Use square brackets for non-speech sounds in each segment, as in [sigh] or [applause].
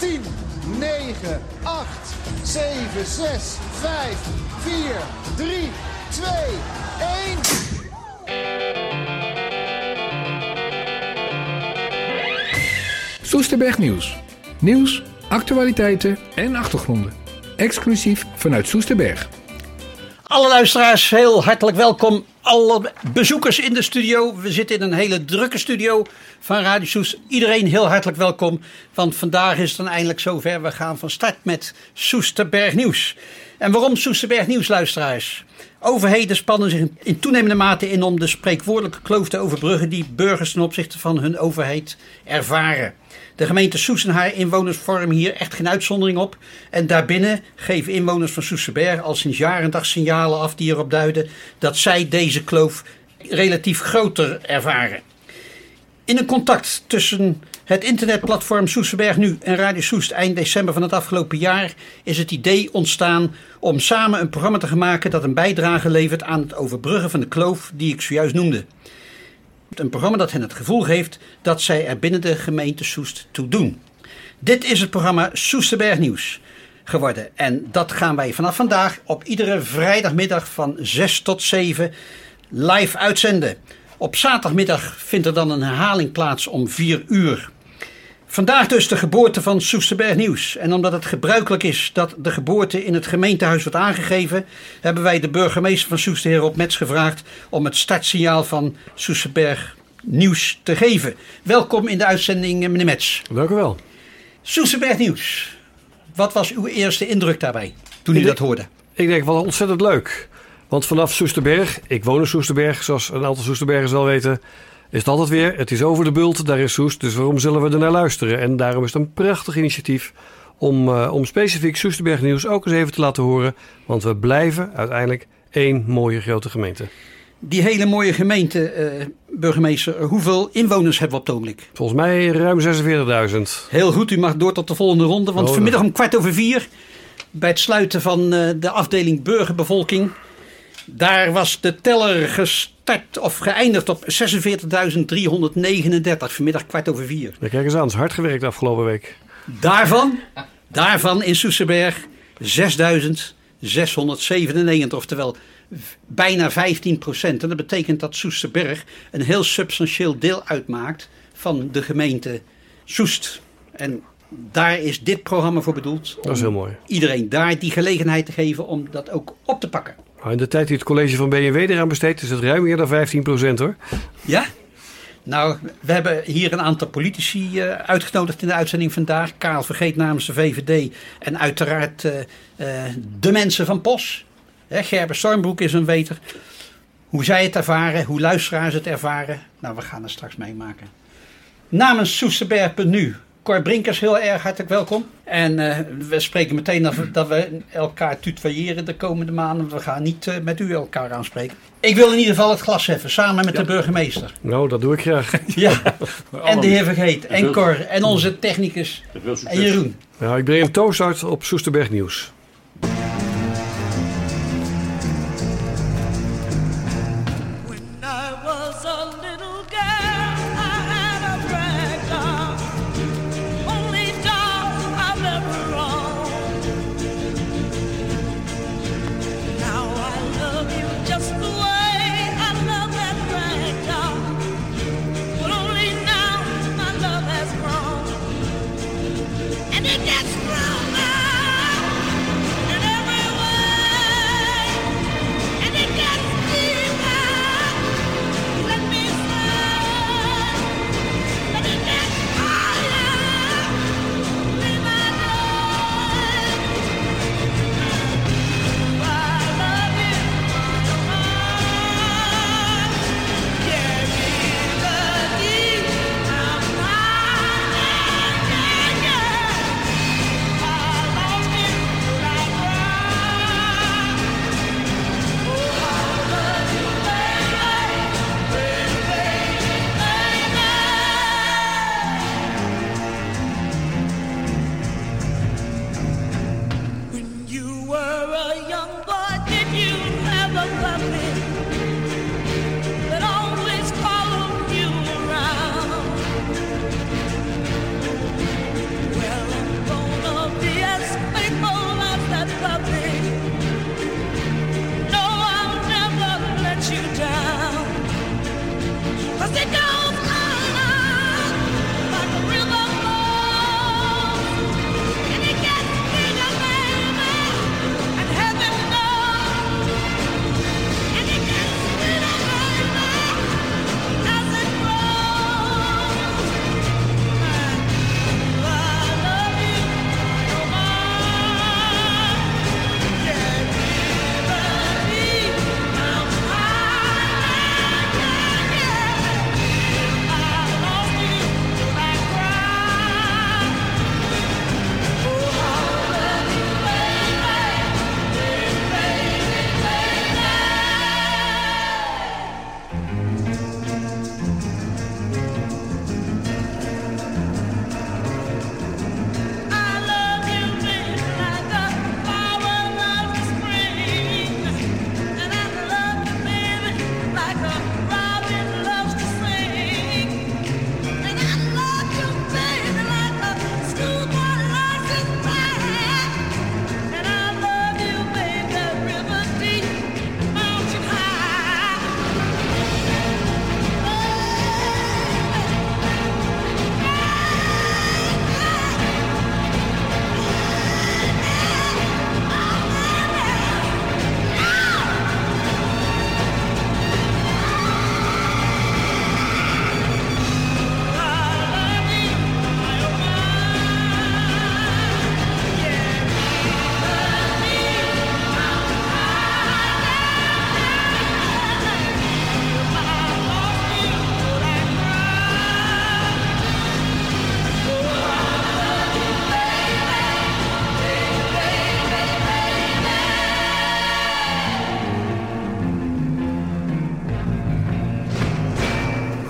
10, 9, 8, 7, 6, 5, 4, 3, 2, 1. Soesterberg Nieuws. Nieuws, actualiteiten en achtergronden. Exclusief vanuit Soesterberg. Alle luisteraars, heel hartelijk welkom. Alle bezoekers in de studio. We zitten in een hele drukke studio van Radio Soes. Iedereen heel hartelijk welkom. Want vandaag is het dan eindelijk zover. We gaan van start met Soesterberg Nieuws. En waarom Soesterberg Nieuws, luisteraars? Overheden spannen zich in toenemende mate in om de spreekwoordelijke kloof te overbruggen die burgers ten opzichte van hun overheid ervaren. De gemeente Soes en haar inwoners vormen hier echt geen uitzondering op. En daarbinnen geven inwoners van Soesterberg al sinds jaren dag signalen af die erop duiden dat zij deze kloof relatief groter ervaren. In een contact tussen het internetplatform Soesterberg Nu en Radio Soest eind december van het afgelopen jaar is het idee ontstaan om samen een programma te gaan maken dat een bijdrage levert aan het overbruggen van de kloof die ik zojuist noemde. Een programma dat hen het gevoel geeft dat zij er binnen de gemeente Soest toe doen. Dit is het programma Soesterberg Nieuws geworden. En dat gaan wij vanaf vandaag op iedere vrijdagmiddag van 6 tot 7 live uitzenden. Op zaterdagmiddag vindt er dan een herhaling plaats om 4 uur. Vandaag dus de geboorte van Soesterberg Nieuws. En omdat het gebruikelijk is dat de geboorte in het gemeentehuis wordt aangegeven, hebben wij de burgemeester van Soester, heer Rob Mets, gevraagd om het startsignaal van Soesterberg Nieuws te geven. Welkom in de uitzending, meneer Mets. Dank u wel. Soesterberg Nieuws. Wat was uw eerste indruk daarbij toen u dat hoorde? Ik denk wel ontzettend leuk. Want vanaf Soesterberg, ik woon in Soesterberg, zoals een aantal Soesterbergers wel weten, is het altijd weer. Het is over de bult, daar is Soest, dus waarom zullen we er naar luisteren? En daarom is het een prachtig initiatief om, uh, om specifiek Soesterberg nieuws ook eens even te laten horen. Want we blijven uiteindelijk één mooie grote gemeente. Die hele mooie gemeente, uh, burgemeester, hoeveel inwoners hebben we op het ogenblik? Volgens mij ruim 46.000. Heel goed, u mag door tot de volgende ronde. Want Oh, vanmiddag om kwart over vier, bij het sluiten van uh, de afdeling burgerbevolking, daar was de teller gestart of geëindigd op 46.339. Vanmiddag kwart over vier. Ja, kijk eens aan, het is hard gewerkt afgelopen week. Daarvan, daarvan in Soesterberg 6.697, oftewel bijna 15 procent. En dat betekent dat Soesterberg een heel substantieel deel uitmaakt van de gemeente Soest. En daar is dit programma voor bedoeld. Dat is heel mooi. Iedereen daar die gelegenheid te geven om dat ook op te pakken. Nou, in de tijd die het college van BMW eraan besteedt, is het ruim meer dan 15 procent hoor. Ja? Nou, we hebben hier een aantal politici uh, uitgenodigd in de uitzending vandaag. Karel Vergeet namens de VVD en uiteraard uh, uh, de mensen van POS. Hè, Gerber Stormbroek is een weter. Hoe zij het ervaren, hoe luisteraars het ervaren. Nou, we gaan het straks meemaken. Namens Soesterberg.nu, Cor Brinkers, heel erg hartelijk welkom. En uh, we spreken meteen dat we, [clears throat] dat we, elkaar tutoyeren de komende maanden. We gaan niet uh, met u elkaar aanspreken. Ik wil in ieder geval het glas heffen, samen met ja. de burgemeester. Nou, dat doe ik graag. [laughs] ja, [laughs] en de heer Vergeet, en Cor, en onze technicus, en Jeroen. Ja, ik breng een toast uit op Soesterberg Nieuws.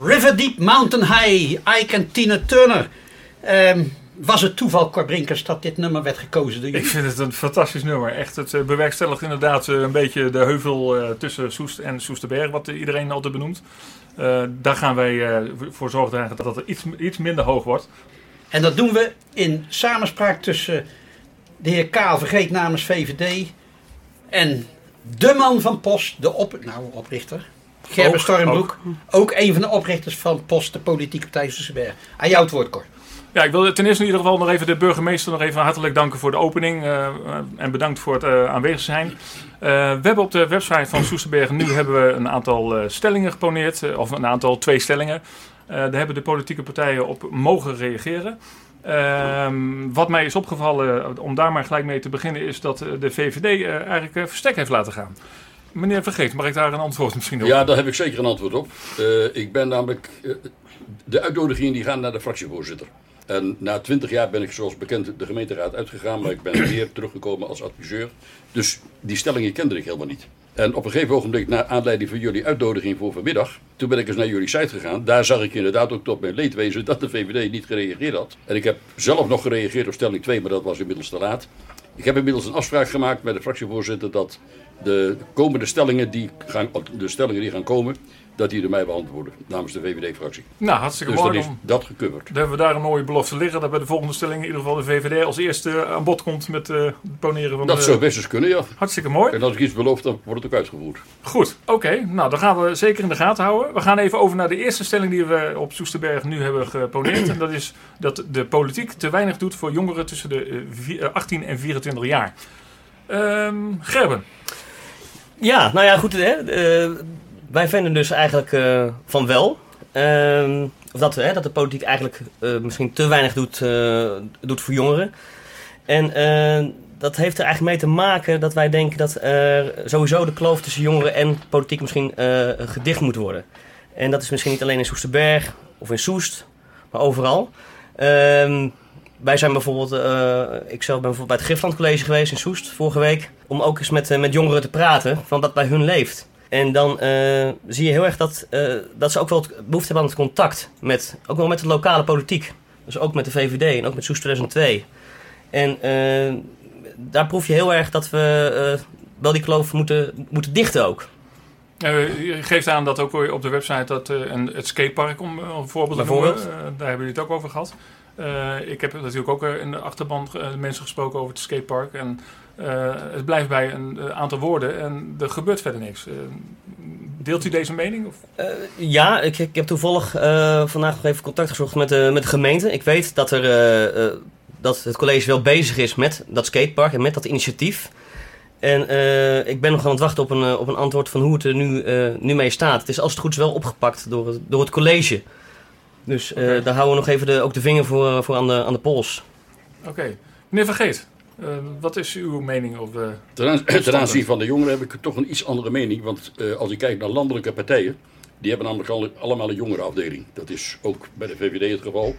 River Deep Mountain High, Ike en Tina Turner. Ehm, was het toeval, Corbrinkers, dat dit nummer werd gekozen door Ik vind het een fantastisch nummer. Echt, het eh, bewerkstelligt inderdaad eh, een beetje de heuvel eh, tussen Soest en Soesterberg, wat iedereen altijd benoemt. Daar gaan wij voor zorgen dragen dat het iets, iets minder hoog wordt. En dat doen we in samenspraak tussen de heer Kaal Vergeet namens VVD en de man van Post, de op, nou, oprichter, Gerben Ook, Stormbroek. Ook. een van de oprichters van Post, de politieke partij Soesterberg. Aan jou het woord, Cor. Ja, ik wil ten eerste in ieder geval nog even de burgemeester nog even hartelijk danken voor de opening. eh, en bedankt voor het eh, aanwezig zijn. Eh, we hebben op de website van Soesterberg nu hebben we een aantal stellingen geponeerd. of een aantal, twee stellingen. Daar hebben de politieke partijen op mogen reageren. Ehm, wat mij is opgevallen, om daar maar gelijk mee te beginnen, is dat de VVD eigenlijk verstek heeft laten gaan. Meneer Vergeet, mag ik daar een antwoord misschien op? Ja, daar heb ik zeker een antwoord op. Eh, ik ben namelijk. eh, de uitnodigingen die gaan naar de fractievoorzitter. En na twintig jaar ben ik zoals bekend de gemeenteraad uitgegaan, maar ik ben [clears throat] weer teruggekomen als adviseur. Dus die stellingen kende ik helemaal niet. En op een gegeven ogenblik, naar aanleiding van jullie uitnodiging voor vanmiddag, toen ben ik eens naar jullie site gegaan. Daar zag ik inderdaad ook tot mijn leedwezen dat de VVD niet gereageerd had. En ik heb zelf nog gereageerd op stelling 2, maar dat was inmiddels te laat. Ik heb inmiddels een afspraak gemaakt met de fractievoorzitter dat de komende stellingen die gaan, de stellingen die gaan komen, dat die door mij beantwoorden namens de VVD-fractie. Nou, hartstikke Dus dan mooi. is Dan, dat gecoverd. dan hebben we daar een mooie belofte liggen. Dat bij de volgende stelling in ieder geval de VVD als eerste aan bod komt met eh, het poneren van Dat de... zou best eens kunnen, ja. Hartstikke mooi. En als ik iets beloof, dan wordt het ook uitgevoerd. Goed, oké. Nou, dan gaan we zeker in de gaten houden. We gaan even over naar de eerste stelling die we op Soesterberg nu hebben geponeerd. en dat is dat de politiek te weinig doet voor jongeren tussen de eh, vi- eh, 18 en 24 jaar. Ehm, Gerben, Ja, nou ja, goed. Hè, eh, wij vinden dus eigenlijk eh, van wel. Ehm, of dat, hè, dat de politiek eigenlijk eh, misschien te weinig doet, doet voor jongeren. En dat heeft er eigenlijk mee te maken dat wij denken dat sowieso de kloof tussen jongeren en politiek misschien gedicht moet worden. En dat is misschien niet alleen in Soesterberg of in Soest, maar overal. Ehm, wij zijn bijvoorbeeld, eh, ik zelf ben bijvoorbeeld bij het Griffland College geweest in Soest vorige week. Om ook eens met, eh, met jongeren te praten van wat bij hun leeft. En dan eh, zie je heel erg dat, dat ze ook wel behoefte hebben aan het contact. Met, ook wel met de lokale politiek. Dus ook met de VVD en ook met Soest 2002. En daar proef je heel erg dat we wel die kloof moeten, moeten dichten ook. je geeft aan dat ook op de website dat een, het skatepark, om een voorbeeld te noemen, daar hebben jullie het ook over gehad. Eh, ik heb natuurlijk ook eh, in de achterban eh, mensen gesproken over het skatepark. En het blijft bij een aantal woorden en er gebeurt verder niks. Deelt u deze mening? Of? Ja, ik, ik heb toevallig vandaag nog even contact gezocht met de, met de gemeente. Ik weet dat, er, dat het college wel bezig is met dat skatepark en met dat initiatief. En ik ben nog aan het wachten op een, op een antwoord van hoe het er nu, nu mee staat. Het is als het goed is wel opgepakt door door het college. Dus eh, daar houden we nog even de, ook de vinger voor, voor aan, de, aan de pols. Oké. Meneer Vergeet, eh, wat is uw mening over... Ten, aan- ten aanzien van de jongeren heb ik toch een iets andere mening. Want eh, als ik kijk naar landelijke partijen, die hebben namelijk al- allemaal een jongerenafdeling. Dat is ook bij de VVD het geval.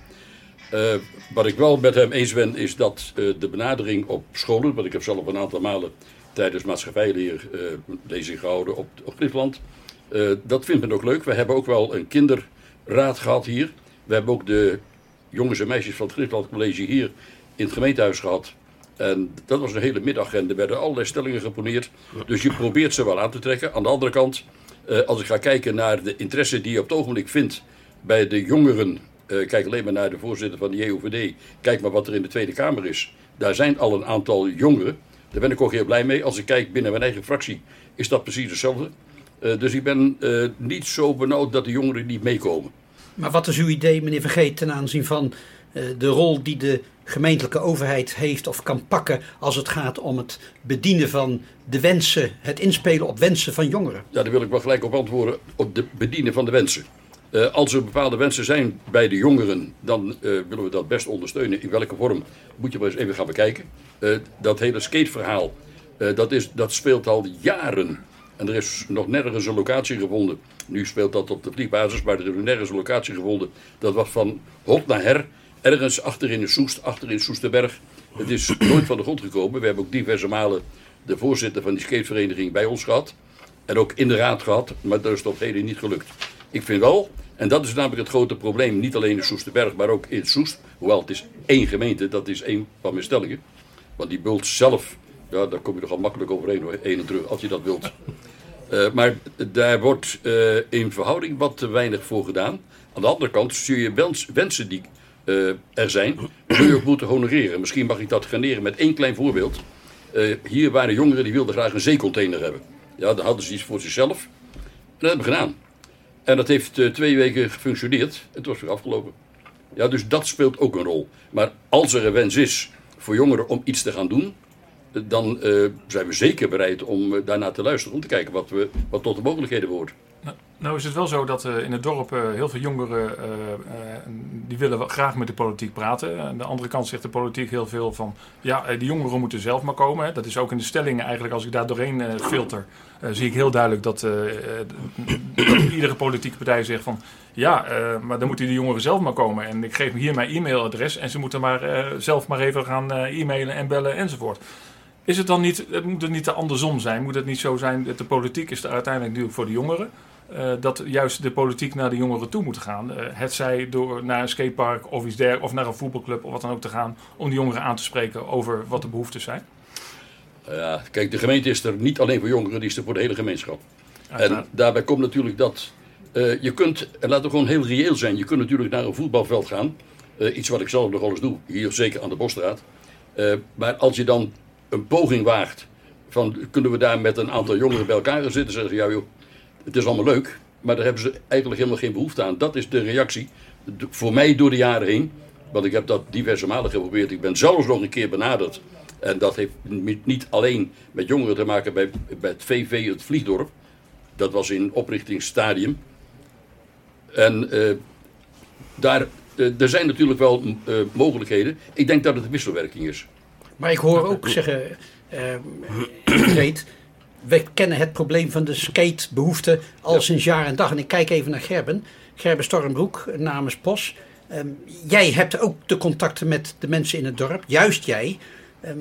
Eh, wat ik wel met hem eens ben, is dat eh, de benadering op scholen, want ik heb zelf een aantal malen tijdens maatschappijleer eh lezing gehouden op, op. Eh, dat vindt men ook leuk. We hebben ook wel een kinderraad gehad hier. We hebben ook de jongens en meisjes van het Friesland College hier in het gemeentehuis gehad. En dat was een hele middag en er werden allerlei stellingen geponeerd. Dus je probeert ze wel aan te trekken. Aan de andere kant, eh, als ik ga kijken naar de interesse die je op het ogenblik vindt bij de jongeren. eh, kijk alleen maar naar de voorzitter van de JOVD. Kijk maar wat er in de Tweede Kamer is. Daar zijn al een aantal jongeren. Daar ben ik ook heel blij mee. Als ik kijk binnen mijn eigen fractie, is dat precies hetzelfde. Eh, dus ik ben eh, niet zo benauwd dat de jongeren niet meekomen. Maar wat is uw idee, meneer Vergeet, ten aanzien van eh, de rol die de gemeentelijke overheid heeft of kan pakken als het gaat om het bedienen van de wensen, het inspelen op wensen van jongeren? Ja, daar wil ik wel gelijk op antwoorden op de bedienen van de wensen. Als er bepaalde wensen zijn bij de jongeren, dan willen we dat best ondersteunen. In welke vorm moet je maar eens even gaan bekijken. Dat hele skateverhaal, dat, is, dat speelt al jaren. En er is nog nergens een locatie gevonden. Nu speelt dat op de vliegbasis, maar er is nergens een locatie gevonden. Dat was van hot naar her, ergens achter in de Soest, achter in Soesterberg. Het is [clears throat] nooit van de grond gekomen. We hebben ook diverse malen de voorzitter van die skatevereniging bij ons gehad. En ook in de raad gehad, maar dat is tot heden niet gelukt. ik vind wel, en dat is namelijk het grote probleem, niet alleen in Soesterberg, maar ook in Soest. Hoewel het is één gemeente, dat is één van mijn stellingen. Want die bult zelf, ja, daar kom je nogal makkelijk overheen hoor, en terug, als je dat wilt. [laughs] Eh, maar daar wordt eh, in verhouding wat te weinig voor gedaan. Aan de andere kant zul je wens, wensen die eh, er zijn, [coughs] zul je ook moeten honoreren. Misschien mag ik dat garneren met één klein voorbeeld. Hier waren jongeren die wilden graag een zeecontainer hebben. Ja, dan hadden ze iets voor zichzelf. En dat hebben we gedaan. En dat heeft twee weken gefunctioneerd. Het was weer afgelopen. Ja, dus dat speelt ook een rol. Maar als er een wens is voor jongeren om iets te gaan doen, dan eh, zijn we zeker bereid om eh, daarnaar te luisteren. Om te kijken wat, we, wat tot de mogelijkheden behoort. Nou is het wel zo dat eh, in het dorp heel veel jongeren, die willen graag met de politiek praten. Aan de andere kant zegt de politiek heel veel van, ja, die jongeren moeten zelf maar komen. Dat is ook in de stellingen eigenlijk, als ik daar doorheen filter, zie ik heel duidelijk dat, dat iedere politieke partij zegt van, ja, maar dan moeten die jongeren zelf maar komen. En ik geef hier mijn e-mailadres en ze moeten maar zelf maar even gaan e-mailen en bellen enzovoort. Is het dan niet, het moet het niet te andersom zijn? Moet het niet zo zijn dat de politiek is er uiteindelijk natuurlijk voor de jongeren? eh, dat juist de politiek naar de jongeren toe moet gaan. Eh, het zij door naar een skatepark of iets dergelijks, of naar een voetbalclub of wat dan ook te gaan, om de jongeren aan te spreken over wat de behoeftes zijn. Ja, kijk, de gemeente is er niet alleen voor jongeren, die is er voor de hele gemeenschap. En daarbij komt natuurlijk dat eh, je kunt, en laten we gewoon heel reëel zijn, je kunt natuurlijk naar een voetbalveld gaan. Eh, iets wat ik zelf nog wel eens doe, hier zeker aan de Bosstraat. Eh, maar als je dan een poging waagt van kunnen we daar met een aantal jongeren bij elkaar gaan zitten, zeggen ze ja joh, het is allemaal leuk, maar daar hebben ze eigenlijk helemaal geen behoefte aan. Dat is de reactie, voor mij door de jaren heen. Want ik heb dat diverse malen geprobeerd. Ik ben zelfs nog een keer benaderd. En dat heeft niet- alleen met jongeren te maken bij, bij het VV, het Vliegdorp. Dat was in oprichtingsstadium. En eh, daar, eh, er zijn natuurlijk wel eh, mogelijkheden. Ik denk dat het een wisselwerking is. Maar ik hoor ook zeggen, eh [clears throat] Greet, we kennen het probleem van de skatebehoefte al sinds jaar en dag. En ik kijk even naar Gerben, Gerben Stormbroek namens POS. Ehm, jij hebt ook de contacten met de mensen in het dorp, juist jij. Ehm,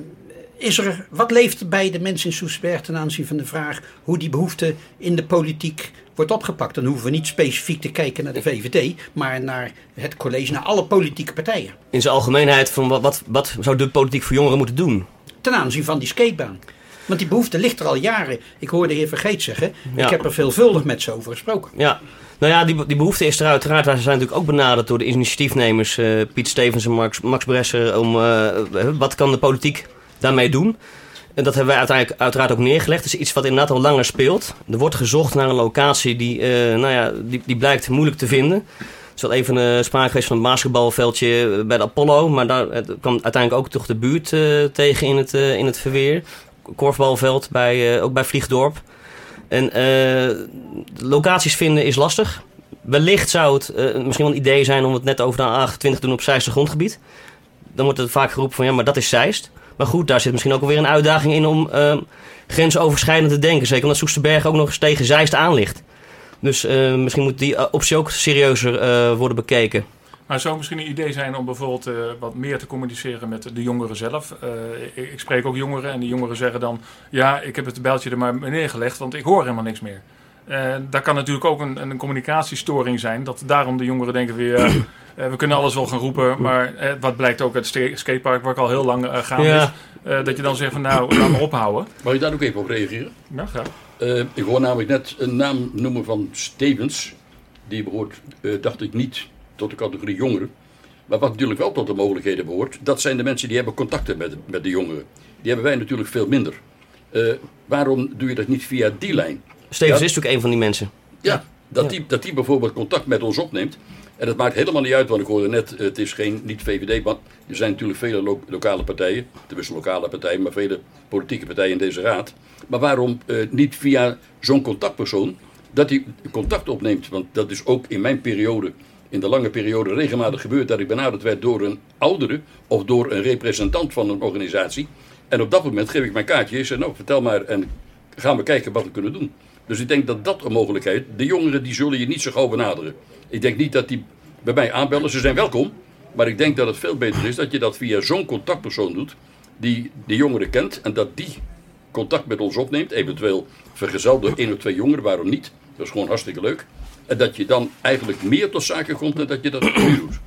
is er, wat leeft bij de mensen in Soesberg ten aanzien van de vraag hoe die behoefte in de politiek wordt opgepakt? Dan hoeven we niet specifiek te kijken naar de VVD, maar naar het college, naar alle politieke partijen. In zijn algemeenheid van wat, wat, wat zou de politiek voor jongeren moeten doen? ten aanzien van die skatebaan. Want die behoefte ligt er al jaren. Ik hoorde de heer Vergeet zeggen, Ja. ik heb er veelvuldig met ze over gesproken. Ja, nou ja, die, die behoefte is er uiteraard. Wij zijn natuurlijk ook benaderd door de initiatiefnemers eh, Piet Stevens en Max, Max Bresser. Om eh, wat kan de politiek daarmee doen? En dat hebben wij uiteindelijk uiteraard ook neergelegd. Is iets wat inderdaad al langer speelt. Er wordt gezocht naar een locatie die, eh, nou ja, die, die blijkt moeilijk te vinden. Er is wel even uh, sprake geweest van een basketbalveldje bij de Apollo. Maar daar eh, kwam uiteindelijk ook toch de buurt eh, tegen in het, eh, in het verweer. Korfbalveld bij, eh, ook bij Vliegdorp. En eh, locaties vinden is lastig. Wellicht zou het eh, misschien wel een idee zijn om het net over de A28 te doen op Zeist grondgebied. Dan wordt er vaak geroepen van ja, maar dat is Zeist. Maar goed, daar zit misschien ook alweer een uitdaging in om eh, grensoverschrijdend te denken. Zeker omdat Soesterberg ook nog eens tegen Zeist aan ligt. Dus eh, misschien moet die optie ook serieuzer worden bekeken. Maar het zou misschien een idee zijn om bijvoorbeeld eh, wat meer te communiceren met de jongeren zelf. Eh, ik, ik spreek ook jongeren en die jongeren zeggen dan... ja, ik heb het bijltje er maar neergelegd, want ik hoor helemaal niks meer. Uh, daar kan natuurlijk ook een, een, communicatiestoring zijn. Dat daarom de jongeren denken weer... Uh, we kunnen alles wel gaan roepen, maar uh, wat blijkt ook uit het skatepark... waar ik al heel lang uh, gaande ja. is... dat je dan zegt van nou, laat maar ophouden. Mag ik daar ook even op reageren? Ja, graag. ik hoor namelijk net een naam noemen van Stevens. Die behoort, dacht ik, niet tot de categorie jongeren. Maar wat natuurlijk wel tot de mogelijkheden behoort, dat zijn de mensen die hebben contacten met, met de jongeren. Die hebben wij natuurlijk veel minder. Uh, waarom doe je dat niet via die lijn? Stevens ja? is natuurlijk een van die mensen. Ja, dat, ja. Die, dat die bijvoorbeeld contact met ons opneemt. En dat maakt helemaal niet uit, want ik hoorde net, het is geen niet VVD, maar er zijn natuurlijk vele lo lokale partijen, tenminste lokale partijen, maar vele politieke partijen in deze raad. Maar waarom uh, niet via zo'n contactpersoon, dat hij contact opneemt? Want dat is ook in mijn periode in de lange periode regelmatig gebeurd dat ik benaderd werd door een oudere of door een representant van een organisatie. En op dat moment geef ik mijn kaartje en nou vertel maar en gaan we kijken wat we kunnen doen. Dus ik denk dat dat een mogelijkheid, de jongeren die zullen je niet zo gauw benaderen. Ik denk niet dat die bij mij aanbellen, ze zijn welkom. Maar ik denk dat het veel beter is dat je dat via zo'n contactpersoon doet, die de jongeren kent en dat die contact met ons opneemt. Eventueel vergezeld door één of twee jongeren, waarom niet? Dat is gewoon hartstikke leuk. En dat je dan eigenlijk meer tot zaken komt dan dat je dat nu doet.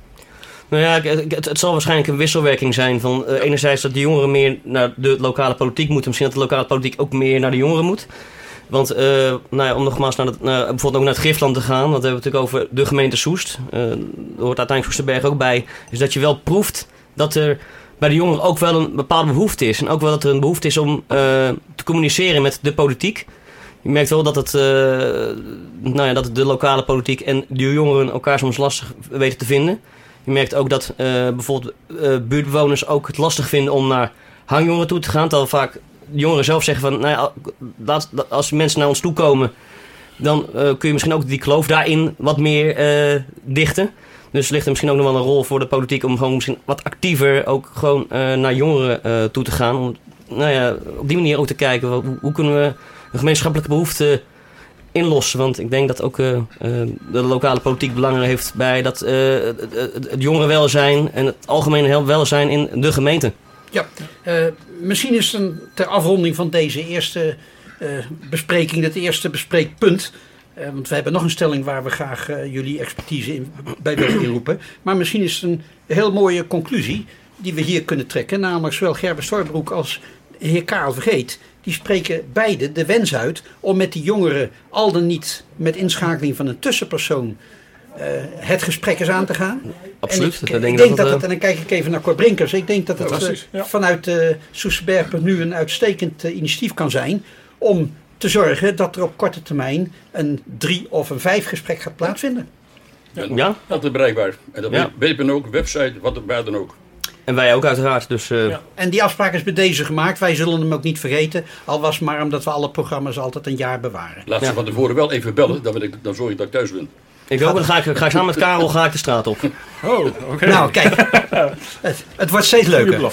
Nou ja, het, zal waarschijnlijk een wisselwerking zijn van eh, enerzijds dat de jongeren meer naar de lokale politiek moeten. Misschien dat de lokale politiek ook meer naar de jongeren moet. Want eh, nou ja, om nogmaals naar, het, naar, bijvoorbeeld ook naar het Griftland te gaan, want we hebben het natuurlijk over de gemeente Soest. Eh daar hoort uiteindelijk Soesterberg ook bij. Is dat je wel proeft dat er bij de jongeren ook wel een bepaalde behoefte is. En ook wel dat er een behoefte is om te communiceren met de politiek. Je merkt wel dat, het, eh, nou ja, dat de lokale politiek en de jongeren elkaar soms lastig weten te vinden. Je merkt ook dat eh, bijvoorbeeld eh, buurtbewoners ook het lastig vinden om naar hangjongeren toe te gaan. Terwijl vaak jongeren zelf zeggen van, nou ja, als mensen naar ons toe komen, dan kun je misschien ook die kloof daarin wat meer dichten. Dus ligt er misschien ook nog wel een rol voor de politiek om gewoon misschien wat actiever ook gewoon naar jongeren toe te gaan. Om nou ja, op die manier ook te kijken, hoe kunnen we een gemeenschappelijke behoefte inlossen. Want ik denk dat ook eh, eh, de lokale politiek belang heeft bij dat, eh, het, het, jongerenwelzijn en het algemene welzijn in de gemeente. Ja, misschien is het een, ter afronding van deze eerste bespreking, het eerste bespreekpunt. want we hebben nog een stelling waar we graag jullie expertise in, bij willen [clears throat] inroepen. Maar misschien is het een heel mooie conclusie die we hier kunnen trekken. Namelijk zowel Gerber Storbroek als de heer Karel Vergeet. Die spreken beide de wens uit om met die jongeren, al dan niet met inschakeling van een tussenpersoon, eh, het gesprek eens aan te gaan. Absoluut. En ik, Ik ik denk dat dat, dat, het, en dan kijk ik even naar Cor Brinkers. Ik denk dat het eh, ja. vanuit uh, Soesterberg nu een uitstekend eh, initiatief kan zijn om te zorgen dat er op korte termijn een drie of een vijf gesprek gaat plaatsvinden. En Ja. Altijd bereikbaar. En dat Ja. weet men ook, website, wat waar dan ook. En wij ook uiteraard. Dus eh, Ja. En die afspraak is bij deze gemaakt. Wij zullen hem ook niet vergeten. Al was het maar omdat we alle programma's altijd een jaar bewaren. Laat ze van tevoren wel even bellen, dan, ben ik, dan zorg ik dat ik thuis ben. ik ook, dan ga ik, ga ik samen met Karel ga ik de straat op. Oh, oké. Nou, kijk. [laughs] het, het wordt steeds Goeie leuker.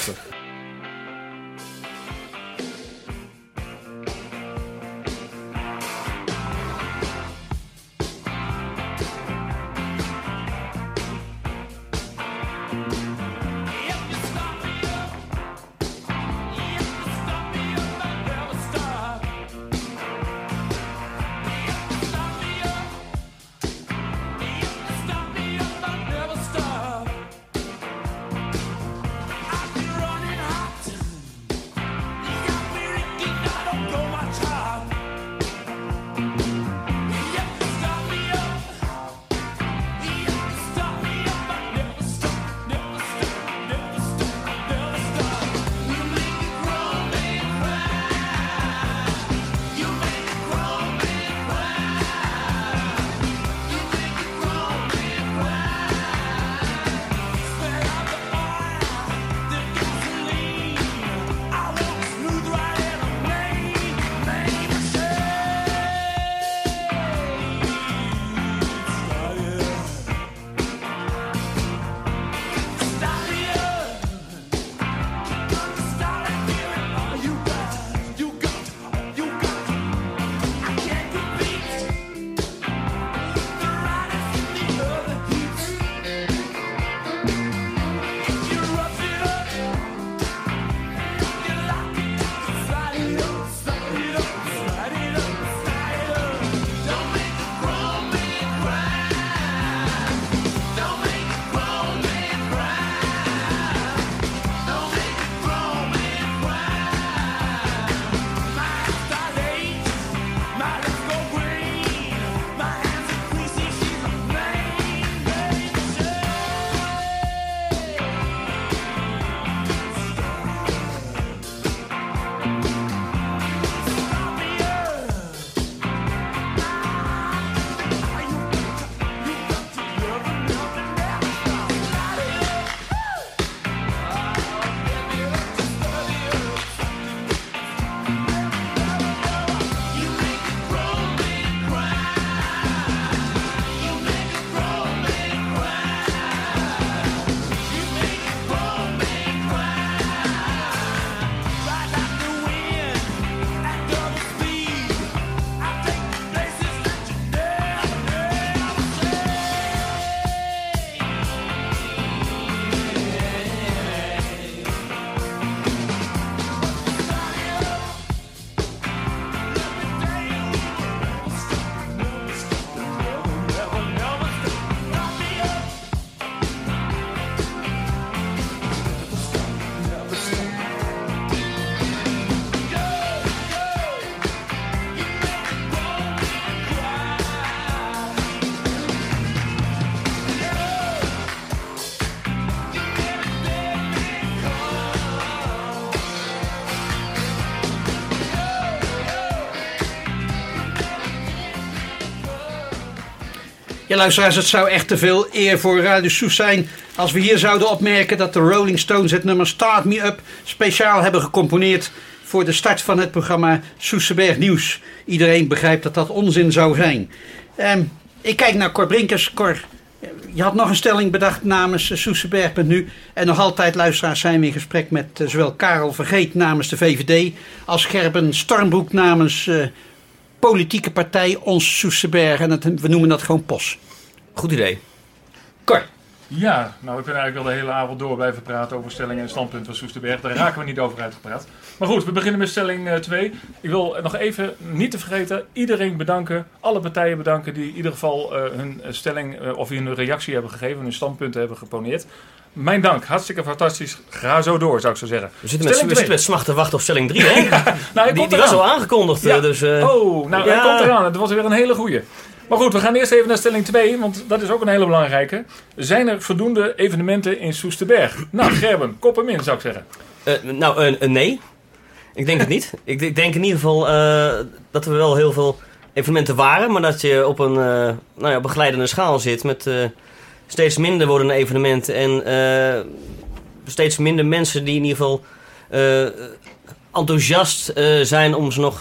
Luisteraars, het zou echt te veel eer voor Radio Soes zijn als we hier zouden opmerken dat de Rolling Stones het nummer Start Me Up speciaal hebben gecomponeerd voor de start van het programma Soesterberg Nieuws. Iedereen begrijpt dat dat onzin zou zijn. Ehm, ik kijk naar Cor Brinkers. Cor, je had nog een stelling bedacht namens Soesterberg.nu. En nog altijd, luisteraars, zijn we in gesprek met eh, zowel Karel Vergeet namens de VVD... als Gerben Stormbroek namens eh, politieke partij Ons Soesterberg. En we noemen dat gewoon POS. Goed idee. Cor. Ja, nou we kunnen eigenlijk wel de hele avond door blijven praten over stellingen en standpunten van Soesterberg. Daar raken we niet over uitgepraat. Maar goed, we beginnen met stelling 2. Ik wil nog even, niet te vergeten, iedereen bedanken. Alle partijen bedanken die in ieder geval uh, hun stelling uh, of hun reactie hebben gegeven. Hun standpunten hebben geponeerd. Mijn dank, hartstikke fantastisch. Ga zo door, zou ik zo zeggen. We zitten, met, we zitten met smachten wachten op stelling 3, [laughs] hè? nou, die, die was al aangekondigd. Ja. Dus, uh, oh, nou, ja. hij komt eraan. Het was weer een hele goeie. Maar goed, we gaan eerst even naar stelling 2, want dat is ook een hele belangrijke. Zijn er voldoende evenementen in Soesterberg? Nou, Gerben, kop hem in, zou ik zeggen. Uh, nou, uh, nee. Ik denk het niet. Ik, ik, denk in ieder geval dat er wel heel veel evenementen waren, maar dat je op een nou ja, schaal zit met steeds minder wordende evenementen en steeds minder mensen die in ieder geval enthousiast zijn om ze nog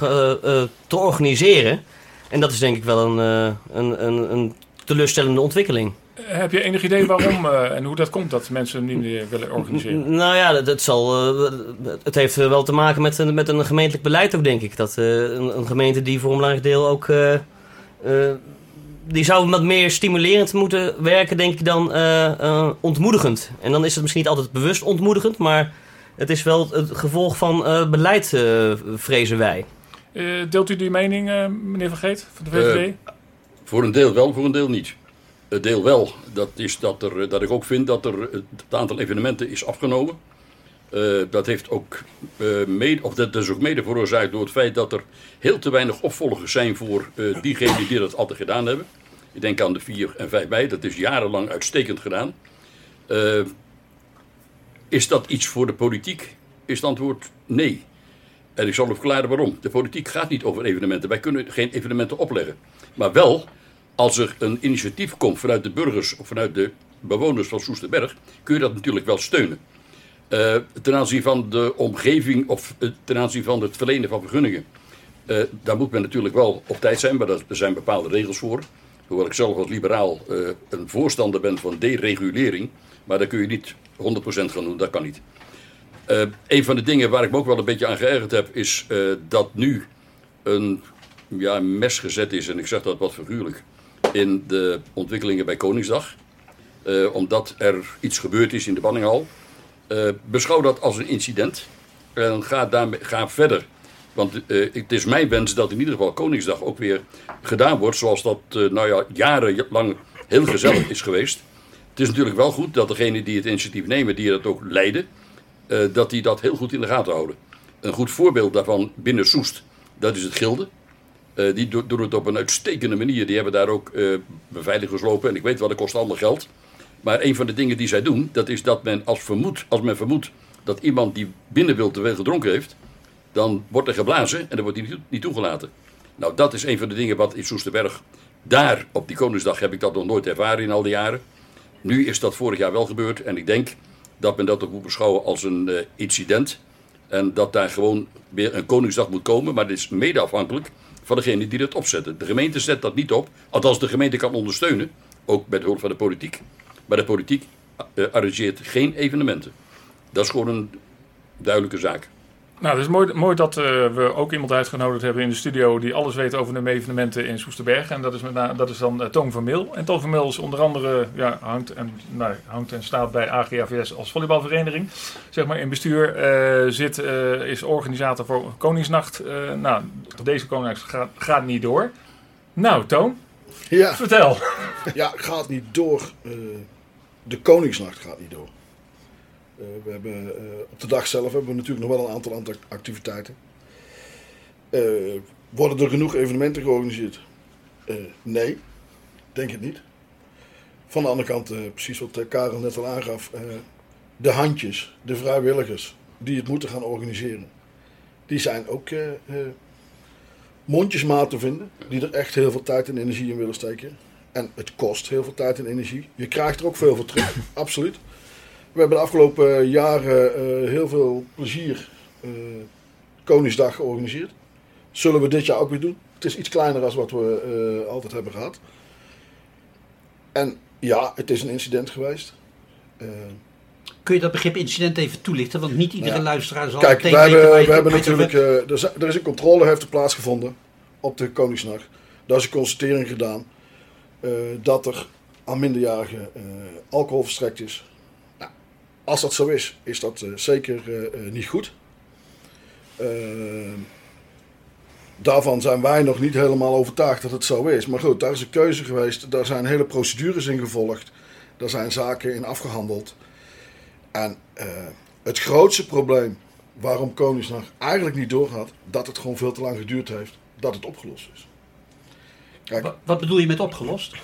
te organiseren. En dat is denk ik wel een, uh, een, een, een teleurstellende ontwikkeling. Heb je enig idee waarom uh, en hoe dat komt dat mensen niet meer willen organiseren? Nou ja, dat, dat zal, uh, het heeft wel te maken met, een, met een gemeentelijk beleid ook, denk ik. Dat een, een, gemeente die voor een belangrijk deel ook... die zou wat meer stimulerend moeten werken, denk ik, dan ontmoedigend. En dan is het misschien niet altijd bewust ontmoedigend, maar het is wel het gevolg van beleid, vrezen wij. Uh, deelt u die mening, uh, meneer Vergeet, van de VVD? Uh, voor een deel wel, voor een deel niet. Het deel wel, dat is dat, er, dat ik ook vind dat er het aantal evenementen is afgenomen. dat, heeft ook, mede, of dat is ook mede veroorzaakt door het feit dat er heel te weinig opvolgers zijn voor diegenen die dat altijd gedaan hebben. Ik denk aan de 4 en 5 mei, dat is jarenlang uitstekend gedaan. is dat iets voor de politiek? Is het antwoord nee. En ik zal u verklaren waarom. De politiek gaat niet over evenementen. Wij kunnen geen evenementen opleggen. Maar wel, als er een initiatief komt vanuit de burgers of vanuit de bewoners van Soesterberg, kun je dat natuurlijk wel steunen. Uh, ten aanzien van de omgeving of uh, ten aanzien van het verlenen van vergunningen. Uh, daar moet men natuurlijk wel op tijd zijn, maar er zijn bepaalde regels voor. Hoewel ik zelf als liberaal een voorstander ben van deregulering. Maar daar kun je niet 100% gaan doen, dat kan niet. Uh, een van de dingen waar ik me ook wel een beetje aan geërgerd heb, is uh, dat nu een ja, mes gezet is, en ik zeg dat wat figuurlijk, in de ontwikkelingen bij Koningsdag. Uh, omdat er iets gebeurd is in de Banninghal. beschouw dat als een incident en ga, daarmee, ga verder. Want het is mijn wens dat in ieder geval Koningsdag ook weer gedaan wordt zoals dat nou ja, jarenlang heel gezellig is geweest. Het is natuurlijk wel goed dat degenen die het initiatief nemen, die dat ook leiden, uh, dat die dat heel goed in de gaten houden. Een goed voorbeeld daarvan binnen Soest, dat is het Gilde. Uh, die do doen het op een uitstekende manier. Die hebben daar ook uh, beveiligers lopen. En ik weet wel, dat kost allemaal geld. Maar een van de dingen die zij doen, dat is dat men als, vermoed, als men vermoedt dat iemand die binnen wil te veel gedronken heeft, dan wordt er geblazen en dan wordt hij niet, niet toegelaten. Nou, dat is een van de dingen wat in Soesterberg, daar op die Koningsdag heb ik dat nog nooit ervaren in al die jaren. Nu is dat vorig jaar wel gebeurd en ik denk dat men dat ook moet beschouwen als een uh, incident. En dat daar gewoon weer een Koningsdag moet komen. Maar dit is mede afhankelijk van degene die dat opzetten. De gemeente zet dat niet op. Althans, de gemeente kan ondersteunen. Ook met hulp van de politiek. Maar de politiek uh, arrangeert geen evenementen. Dat is gewoon een duidelijke zaak. Nou, het is mooi, mooi dat uh, we ook iemand uitgenodigd hebben in de studio die alles weet over de evenementen in Soesterberg. En dat is, met na, dat is dan uh, Toon van Meel. En Toon van Meel is onder andere, ja, hangt, en, nou, hangt en staat bij AGAVS als volleybalvereniging. Zeg maar in bestuur uh, zit, is organisator voor Koningsnacht. nou, deze Koningsnacht gaat, gaat niet door. Nou, Toon, ja. vertel. Ja, gaat niet door. de Koningsnacht gaat niet door. Uh, we hebben, uh, op de dag zelf hebben we natuurlijk nog wel een aantal activiteiten. Uh, worden er genoeg evenementen georganiseerd? nee, denk het niet. Van de andere kant, precies wat Karel net al aangaf, de handjes, de vrijwilligers die het moeten gaan organiseren, die zijn ook mondjesmaat te vinden, die er echt heel veel tijd en energie in willen steken. En het kost heel veel tijd en energie. Je krijgt er ook veel voor terug, absoluut. We hebben de afgelopen jaren eh, heel veel plezier eh, Koningsdag georganiseerd. Zullen we dit jaar ook weer doen. Het is iets kleiner dan wat we eh, altijd hebben gehad. En ja, het is een incident geweest. Eh, Kun je dat begrip incident even toelichten? Want niet iedere Ja. luisteraar zal Kijk, meteen we hebben, weten waar je we hebben natuurlijk. eh, er, er is een controle heeft plaatsgevonden op de Koningsnacht. Daar is een constatering gedaan eh, dat er aan minderjarigen eh, alcohol verstrekt is. Als dat zo is, is dat eh, zeker eh, eh, niet goed. Eh, daarvan zijn wij nog niet helemaal overtuigd dat het zo is. Maar goed, daar is een keuze geweest. Daar zijn hele procedures in gevolgd. Daar zijn zaken in afgehandeld. En het grootste probleem waarom Koningsnacht eigenlijk niet doorgaat, dat het gewoon veel te lang geduurd heeft, dat het opgelost is. Kijk, Wa- Wat bedoel je met opgelost?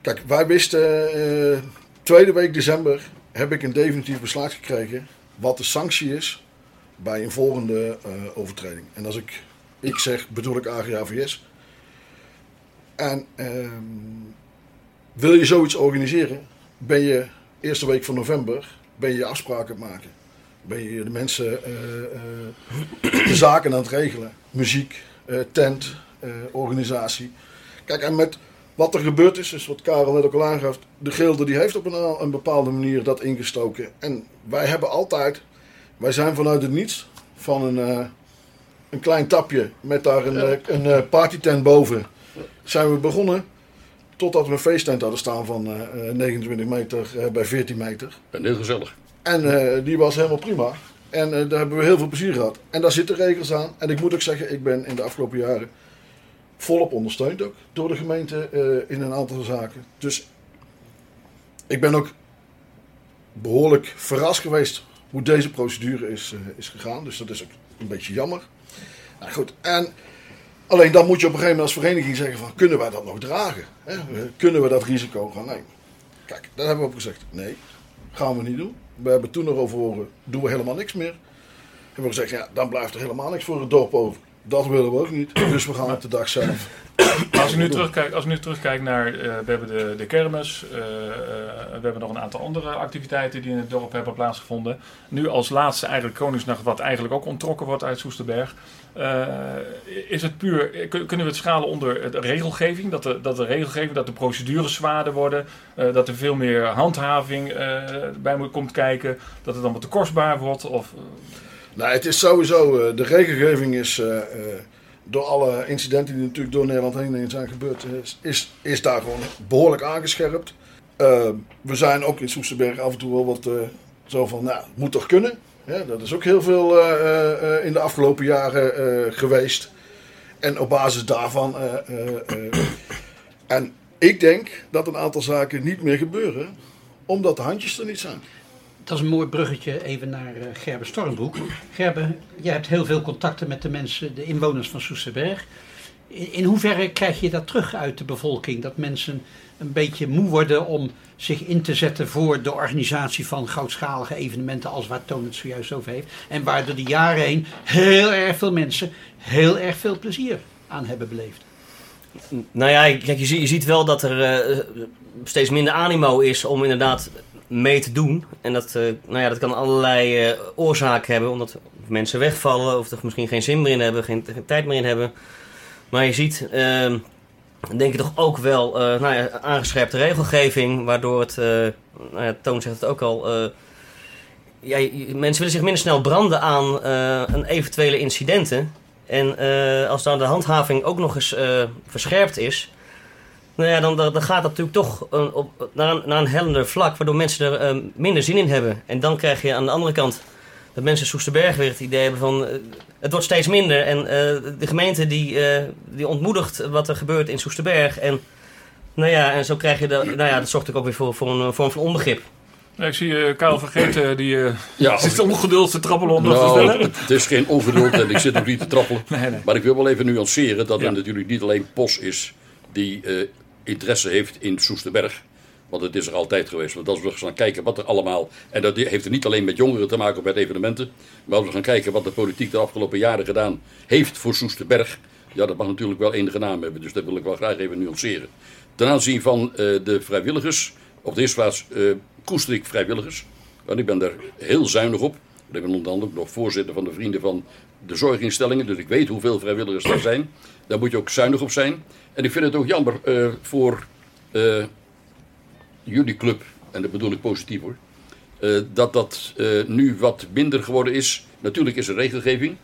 kijk wij wisten, tweede week december heb ik een definitief besluit gekregen wat de sanctie is bij een volgende eh, overtreding. En als ik ik zeg, bedoel ik AGAVS. En ehm, wil je zoiets organiseren, ben je eerste week van november ben je afspraken maken. Ben je de mensen eh, eh, de zaken aan het regelen. Muziek, tent, organisatie. Kijk, en met wat er gebeurd is, is wat Karel net ook al aangaf. De gilde die heeft op een, een bepaalde manier dat ingestoken. En wij hebben altijd, wij zijn vanuit het niets van een, eh, een klein tapje met daar een, eh, een eh, partytent boven. Zijn we begonnen totdat we een feesttent hadden staan van eh, 29 meter bij 14 meter. En heel gezellig. En die was helemaal prima. En daar hebben we heel veel plezier gehad. En daar zitten regels aan. En ik moet ook zeggen, ik ben in de afgelopen jaren volop ondersteund ook door de gemeente eh, in een aantal zaken. Dus ik ben ook behoorlijk verrast geweest hoe deze procedure is, eh, is gegaan. Dus dat is ook een beetje jammer. Nou goed, en alleen dan moet je op een gegeven moment als vereniging zeggen van, kunnen wij dat nog dragen? Hè? Kunnen we dat risico gaan nemen? Kijk, daar hebben we op gezegd, nee, gaan we niet doen. We hebben toen nog overwogen, doen we helemaal niks meer. Hebben we gezegd, ja, dan blijft er helemaal niks voor het dorp over. Dat willen we ook niet. Dus we gaan op de dag zelf. Als ik nu terugkijk, als ik nu terugkijk naar, eh, we hebben de, de kermis, eh, eh, we hebben nog een aantal andere activiteiten die in het dorp hebben plaatsgevonden. Nu als laatste eigenlijk Koningsnacht, wat eigenlijk ook ontrokken wordt uit Soesterberg. Is het puur, kun- kunnen we het schalen onder de regelgeving? Dat de, dat de regelgeving, dat de procedures zwaarder worden, dat er veel meer handhaving bij moet komt kijken, dat het allemaal te kostbaar wordt? Of, Nou, het is sowieso, eh, de regelgeving is eh, eh, door alle incidenten die natuurlijk door Nederland heen zijn gebeurd, is, is, is daar gewoon behoorlijk aangescherpt. We zijn ook in Soesterberg af en toe wel wat zo van, nou, moet toch kunnen? Ja, dat is ook heel veel in de afgelopen jaren geweest. En op basis daarvan. en ik denk dat een aantal zaken niet meer gebeuren, omdat de handjes er niet zijn. Dat is een mooi bruggetje even naar eh, Gerben Stormbroek. Gerben, jij hebt heel veel contacten met de mensen, de inwoners van Soesterberg. In, in hoeverre krijg je dat terug uit de bevolking? Dat mensen een beetje moe worden om zich in te zetten voor de organisatie van grootschalige evenementen als waar Toon het zojuist over heeft. En waar door de jaren heen heel erg veel mensen heel erg veel plezier aan hebben beleefd. Nou ja, kijk, je, zie- je ziet wel dat er eh, steeds minder animo is om inderdaad mee te doen. En dat, eh, nou ja, dat kan allerlei eh, oorzaken hebben. Omdat mensen wegvallen of er misschien geen zin meer in hebben, geen, tijd meer in hebben. Maar je ziet, ehm, denk ik toch ook wel, eh, nou ja, aangescherpte regelgeving. Waardoor het, nou ja, Toon zegt het ook al... ja, mensen willen zich minder snel branden aan een eventuele incidenten. En als dan de handhaving ook nog eens verscherpt is, nou ja, dan, dan gaat dat natuurlijk toch eh, op, naar, een, naar een hellender vlak, waardoor mensen er eh, minder zin in hebben. En dan krijg je aan de andere kant dat mensen in Soesterberg weer het idee hebben van eh, het wordt steeds minder. En eh, de gemeente die, eh, die ontmoedigt wat er gebeurt in Soesterberg. En nou ja, en zo krijg je dat, nou ja, dat zorgt ook weer voor, voor een vorm van onbegrip. Ja, ik zie eh Karel Vergeten, die eh, Ja, [laughs] zit ongeduld te trappelen om te nou, stellen. het, het is geen ongeduld en ik zit ook niet te trappelen. [laughs] Nee, nee. Maar ik wil wel even nuanceren dat Ja. er natuurlijk niet alleen POS is die eh, interesse heeft in Soesterberg. Want het is er altijd geweest. Want als we gaan kijken wat er allemaal. En dat heeft er niet alleen met jongeren te maken of met evenementen. Maar als we gaan kijken wat de politiek de afgelopen jaren gedaan heeft voor Soesterberg. Ja, dat mag natuurlijk wel enige naam hebben, dus dat wil ik wel graag even nuanceren. Ten aanzien van eh, de vrijwilligers, op de eerste plaats eh koester ik vrijwilligers. Want ik ben daar heel zuinig op. Ik ben onder andere ook nog voorzitter van de Vrienden van de Zorginstellingen, dus ik weet hoeveel vrijwilligers er zijn. Daar moet je ook zuinig op zijn. En ik vind het ook jammer eh, voor eh, jullie club, en dat bedoel ik positief hoor, eh, dat dat nu wat minder geworden is. Natuurlijk is er regelgeving.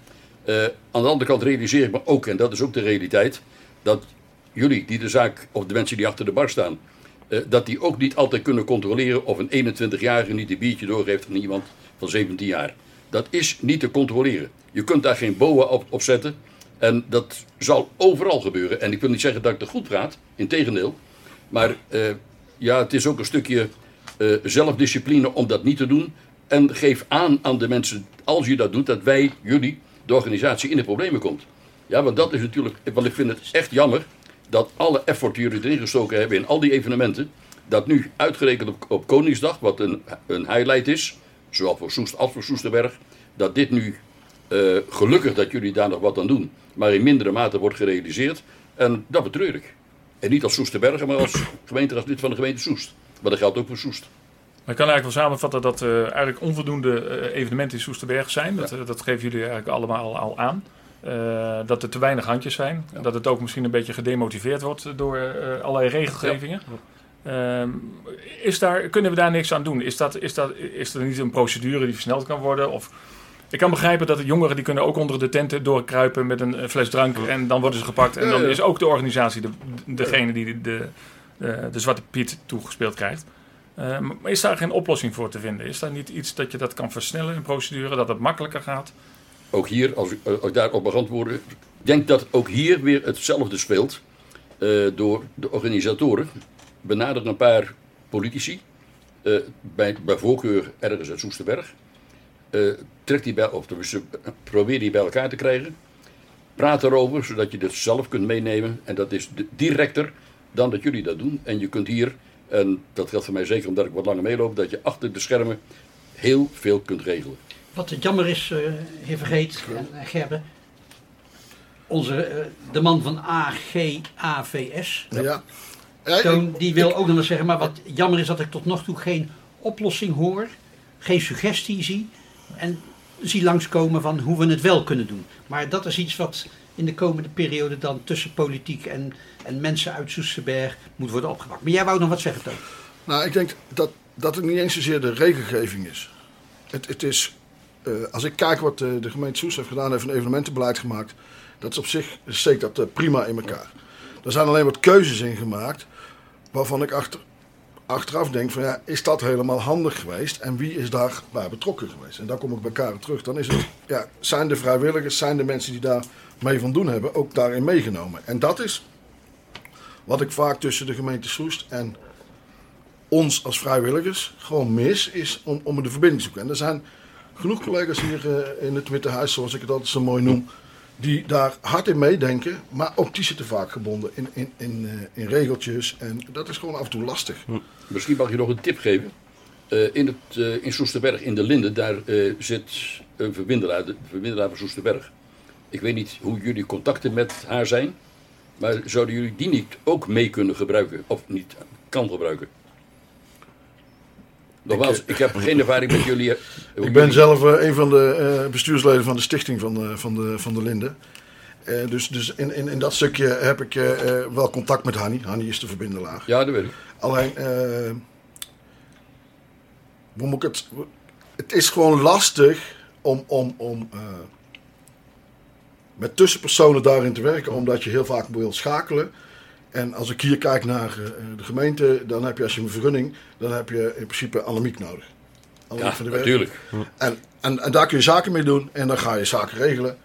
Aan de andere kant realiseer ik me ook, en dat is ook de realiteit, dat jullie die de zaak, of de mensen die achter de bar staan, dat die ook niet altijd kunnen controleren of een 21-jarige niet een biertje doorgeeft aan iemand van 17 jaar. Dat is niet te controleren. Je kunt daar geen boa op, op zetten. En dat zal overal gebeuren. En ik wil niet zeggen dat ik er goed praat, integendeel. Maar eh, ja, het is ook een stukje eh, zelfdiscipline om dat niet te doen. En geef aan aan de mensen, als je dat doet, dat wij, jullie, de organisatie in de problemen komt. Ja, want dat is natuurlijk, want ik vind het echt jammer dat alle effort die jullie erin gestoken hebben in al die evenementen, dat nu uitgerekend op, op Koningsdag, wat een, een highlight is, zowel voor Soest als voor Soesterberg, dat dit nu, eh, gelukkig dat jullie daar nog wat aan doen, maar in mindere mate wordt gerealiseerd. En dat betreur ik. En niet als Soesterbergen, maar als gemeenteraadslid van de gemeente Soest. Maar dat geldt ook voor Soest. Maar ik kan eigenlijk wel samenvatten dat er eigenlijk onvoldoende eh, evenementen in Soesterberg zijn. Dat, eh, dat geven jullie eigenlijk allemaal al aan. Eh, dat er te weinig handjes zijn. Dat het ook misschien een beetje gedemotiveerd wordt door eh, allerlei regelgevingen. Ehm, is daar, kunnen we daar niks aan doen? Is, dat, is, dat, is er niet een procedure die versneld kan worden? Of, ik kan begrijpen dat de jongeren die kunnen ook onder de tenten doorkruipen met een eh, fles drank. En dan worden ze gepakt. En dan is ook de organisatie de, degene die de, de, de, de Zwarte Piet toegespeeld krijgt. Eh, maar is daar geen oplossing voor te vinden? Is daar niet iets dat je dat kan versnellen in procedure? Dat het makkelijker gaat? ook hier, als ik, als ik daarop mag antwoorden, ik denk dat ook hier weer hetzelfde speelt. eh, door de organisatoren benaderen een paar politici, eh, bij, bij voorkeur ergens uit Soesterberg. Eh trek die bij, of tenminste, probeer die bij elkaar te krijgen. Praat erover, zodat je het zelf kunt meenemen. En dat is de- directer dan dat jullie dat doen. En je kunt hier, en dat geldt voor mij zeker omdat ik wat langer meeloop, dat je achter de schermen heel veel kunt regelen. Wat het jammer is, eh, heer Vergeet en eh, Gerben. Onze, eh, de man van AGAVS, Ja. Toon, die wil ook nog eens zeggen, maar wat jammer is dat ik tot nog toe geen oplossing hoor, geen suggestie zie en zie langskomen van hoe we het wel kunnen doen. Maar dat is iets wat in de komende periode dan tussen politiek en, en mensen uit Soesterberg moet worden opgepakt. Maar jij wou nog wat zeggen, Toon? Nou, ik denk dat, dat het niet eens zozeer de regelgeving is. Het, het is, eh, als ik kijk wat de, de gemeente Soest heeft gedaan, heeft een evenementenbeleid gemaakt. Dat is op zich, steekt dat eh, prima in elkaar. Er zijn alleen wat keuzes in gemaakt, waarvan ik achter, achteraf denk van ja, is dat helemaal handig geweest? En wie is daarbij betrokken geweest? En dan kom ik bij Karen terug. Dan is het, ja, zijn de vrijwilligers, zijn de mensen die daar mee van doen hebben, ook daarin meegenomen. En dat is wat ik vaak tussen de gemeente Soest en ons als vrijwilligers gewoon mis, is om, om de verbinding te zoeken. En er zijn genoeg collega's hier eh, in het Witte Huis, zoals ik het altijd zo mooi noem, die daar hard in meedenken, maar ook die zitten vaak gebonden in, in, in, eh, in regeltjes. En dat is gewoon af en toe lastig. Misschien mag je nog een tip geven. Eh, in, het, eh, in Soesterberg, in de Linde, daar zit een verbindelaar, de verbindelaar van Soesterberg. Ik weet niet hoe jullie contacten met haar zijn. Maar zouden jullie die niet ook mee kunnen gebruiken? Of niet kan gebruiken? Nogmaals, ik, heb geen ervaring met jullie. eh, Ik ben zelf eh, een van de eh, bestuursleden van de stichting van de, van de, van de Linde. Eh, dus dus in, in, in dat stukje heb ik wel contact met Hanny. Hanny is de verbindelaar. Ja, dat weet ik. Alleen, hoe moet ik het? Het is gewoon lastig om, om, om met tussenpersonen daarin te werken, omdat je heel vaak wil schakelen. En als ik hier kijk naar eh, de gemeente, dan heb je als je een vergunning, dan heb je in principe Annemiek nodig. Annemiek Ja, van de Werf. natuurlijk. En, en, en daar kun je zaken mee doen en dan ga je zaken regelen.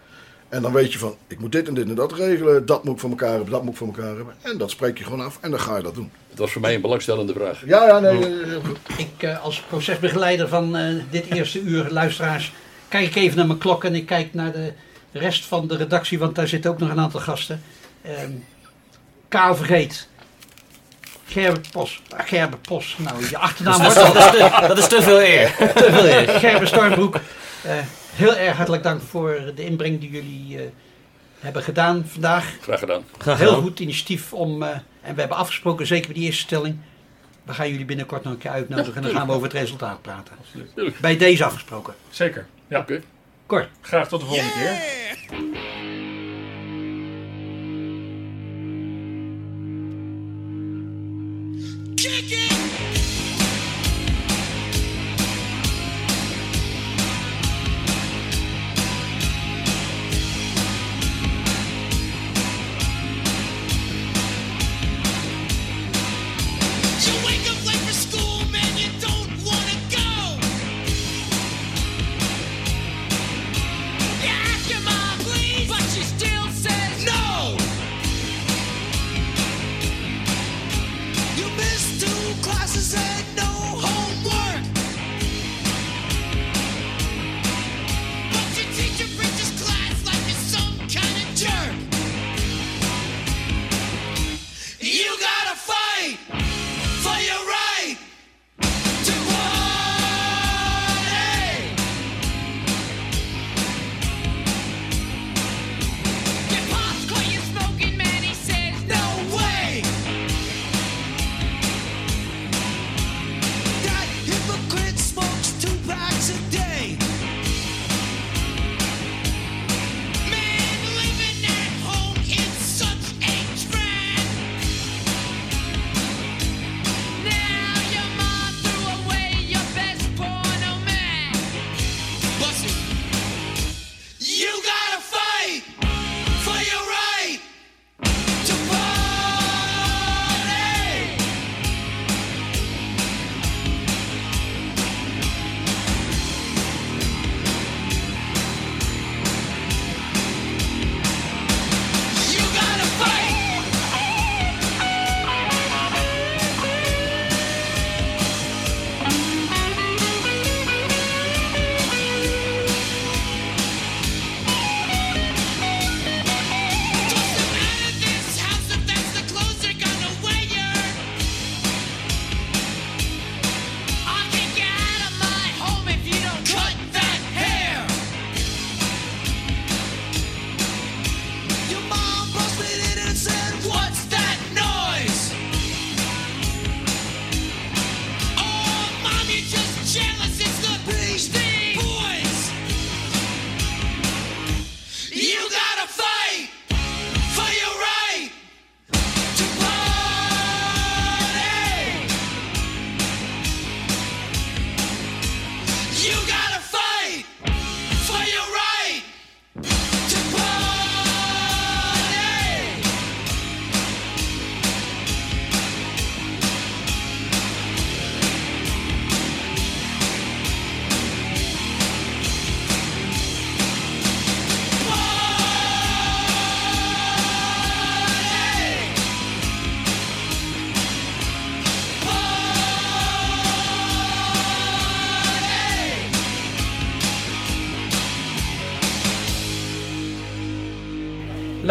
En dan weet je van, ik moet dit en dit en dat regelen, dat moet ik voor elkaar hebben, dat moet ik voor elkaar hebben. En dat spreek je gewoon af en dan ga je dat doen. Het was voor mij een belangstellende vraag. Ja, ja, nee, heel goed. Ik eh, als procesbegeleider van eh, dit eerste uur, luisteraars, kijk ik even naar mijn klok en ik kijk naar de rest van de redactie, want daar zitten ook nog een aantal gasten. Ehm Kaal Vergeet. Gerben Pos. Ah, Pos. Nou, je achternaam wordt al Dat is te, [laughs] dat is te veel eer. [laughs] te veel. eer. Gerben Stormbroek. eh, heel erg hartelijk dank voor de inbreng die jullie eh, hebben gedaan vandaag. Graag gedaan. Graag Heel goed initiatief om, eh, en we hebben afgesproken, zeker bij die eerste stelling, we gaan jullie binnenkort nog een keer uitnodigen en dan gaan we over het resultaat praten. Tuurlijk. Bij deze afgesproken. Zeker. Ja. Oké. Kort. Graag tot de volgende keer.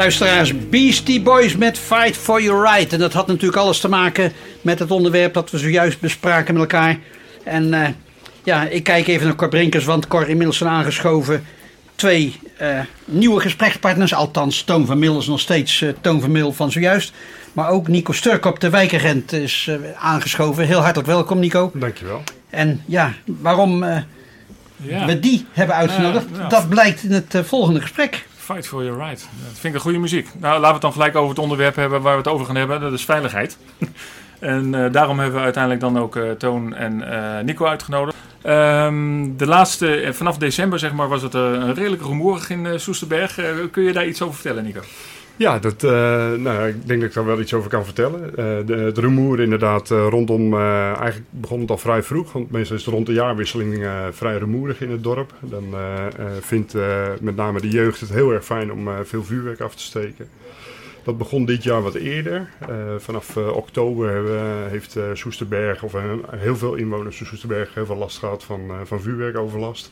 Luisteraars, Beastie Boys met Fight for Your Right. En dat had natuurlijk alles te maken met het onderwerp dat we zojuist bespraken met elkaar. En eh, ja, ik kijk even naar Cor Brinkers, want Cor inmiddels zijn aangeschoven twee eh, nieuwe gesprekspartners. Althans, Toon van Mil is nog steeds eh, Toon van Mil van zojuist. Maar ook Nico Sturkop, de wijkagent, is eh, aangeschoven. Heel hartelijk welkom, Nico. Dankjewel. En ja, waarom eh, Ja. we die hebben uitgenodigd, Ja, dat blijkt in het volgende gesprek. Fight for your right. Dat vind ik een goede muziek. Nou, laten we het dan gelijk over het onderwerp hebben waar we het over gaan hebben. Dat is veiligheid. [laughs] en eh, daarom hebben we uiteindelijk dan ook eh, Toon en eh, Nico uitgenodigd. Ehm, de laatste, vanaf december zeg maar, was het eh, redelijk rumoerig in Soesterberg. Kun je daar iets over vertellen, Nico? Ja, dat, eh, nou, ik denk dat ik daar wel iets over kan vertellen. Eh, de, het rumoer inderdaad eh, rondom... eigenlijk begon het al vrij vroeg. Want meestal is het rond de jaarwisseling vrij rumoerig in het dorp. Dan vindt met name de jeugd het heel erg fijn om veel vuurwerk af te steken. Dat begon dit jaar wat eerder. Vanaf oktober heeft Soesterberg, of heel veel inwoners van Soesterberg, heel veel last gehad van, van vuurwerkoverlast.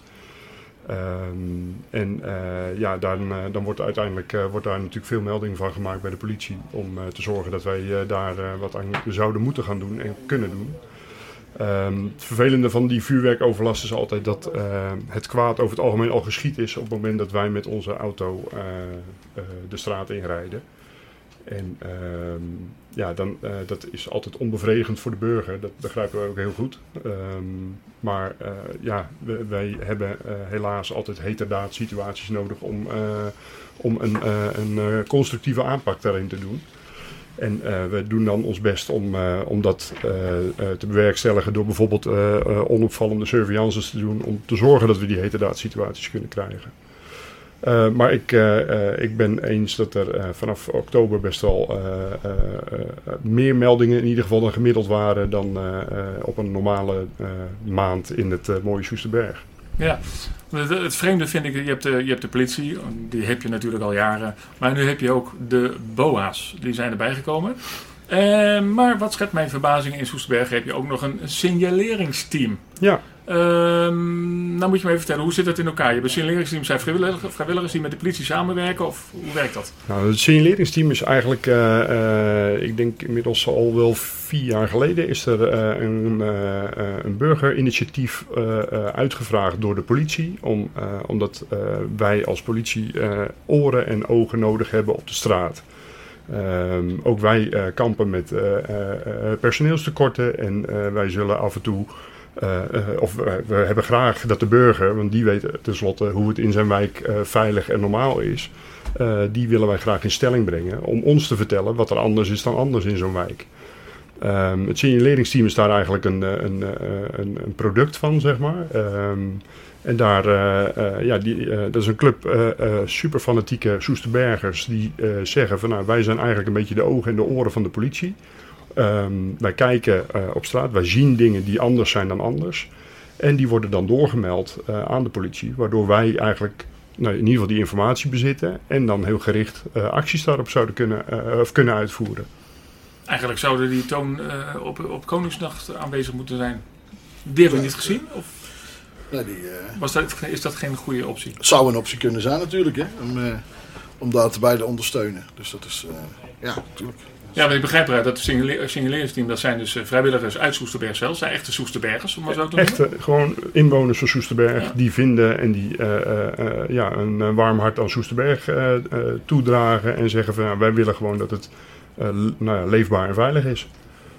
Ehm, en eh, ja, dan, eh, dan wordt uiteindelijk eh, wordt daar natuurlijk veel melding van gemaakt bij de politie om te zorgen dat wij daar wat aan zouden moeten gaan doen en kunnen doen. Ehm, het vervelende van die vuurwerkoverlast is altijd dat het kwaad over het algemeen al geschied is op het moment dat wij met onze auto de straat inrijden. En ehm, ja, dan, eh, dat is altijd onbevredigend voor de burger. Dat begrijpen we ook heel goed. Ehm, maar eh, ja, wij hebben eh, helaas altijd heterdaad situaties nodig om, om een, een constructieve aanpak daarin te doen. En we doen dan ons best om, om dat te bewerkstelligen door bijvoorbeeld onopvallende surveillances te doen om te zorgen dat we die heterdaad-situaties kunnen krijgen. Eh, maar ik, eh, eh, ik ben eens dat er vanaf oktober best wel meer meldingen in ieder geval dan gemiddeld waren dan op een normale maand in het mooie Soesterberg. Ja, het, het vreemde vind ik, je hebt, de, je hebt de politie, die heb je natuurlijk al jaren. Maar nu heb je ook de BOA's, die zijn erbij gekomen. Maar wat schept mijn verbazing, in Soesterberg heb je ook nog een signaleringsteam. Ja. Ehm, nou moet je me even vertellen, hoe zit het in elkaar? Je hebt een signaleringsteam, zijn vrijwilligers, vrijwilligers die met de politie samenwerken of hoe werkt dat? Nou, het signaleringsteam is eigenlijk, eh, eh, ik denk inmiddels al wel vier jaar geleden, is er eh, een, een burgerinitiatief uitgevraagd door de politie. Om, omdat wij als politie oren en ogen nodig hebben op de straat. Ehm, ook wij kampen met personeelstekorten en wij zullen af en toe. Eh, eh, of we, hebben graag dat de burger, want die weet tenslotte hoe het in zijn wijk eh, veilig en normaal is. die willen wij graag in stelling brengen om ons te vertellen wat er anders is dan anders in zo'n wijk. Ehm, het signaleringsteam is daar eigenlijk een, een, een, een product van, zeg maar. Ehm, en daar, ja, die, dat is een club superfanatieke Soesterbergers die zeggen van nou, wij zijn eigenlijk een beetje de ogen en de oren van de politie. Ehm, wij kijken eh, op straat, wij zien dingen die anders zijn dan anders. En die worden dan doorgemeld eh, aan de politie, waardoor wij eigenlijk nou, in ieder geval die informatie bezitten en dan heel gericht eh, acties daarop zouden kunnen, eh, of kunnen uitvoeren. Eigenlijk zouden die toon eh, op, op Koningsnacht aanwezig moeten zijn. Die hebben we niet gezien? Of Nee, die, eh, was dat, is dat geen goede optie? zou een optie kunnen zijn natuurlijk, hè, om, eh, om daar te bij te ondersteunen. Dus dat is, eh, ja, natuurlijk. Ja, maar ik begrijp eruit dat het signale- signaleringsteam, dat zijn dus eh, vrijwilligers uit Soesterberg zelf. Zijn echte Soesterbergers, om maar zo te noemen. Echte, gewoon inwoners van Soesterberg die vinden en die eh, eh, ja, een warm hart aan Soesterberg toedragen en zeggen van ja, wij willen gewoon dat het nou ja, leefbaar en veilig is.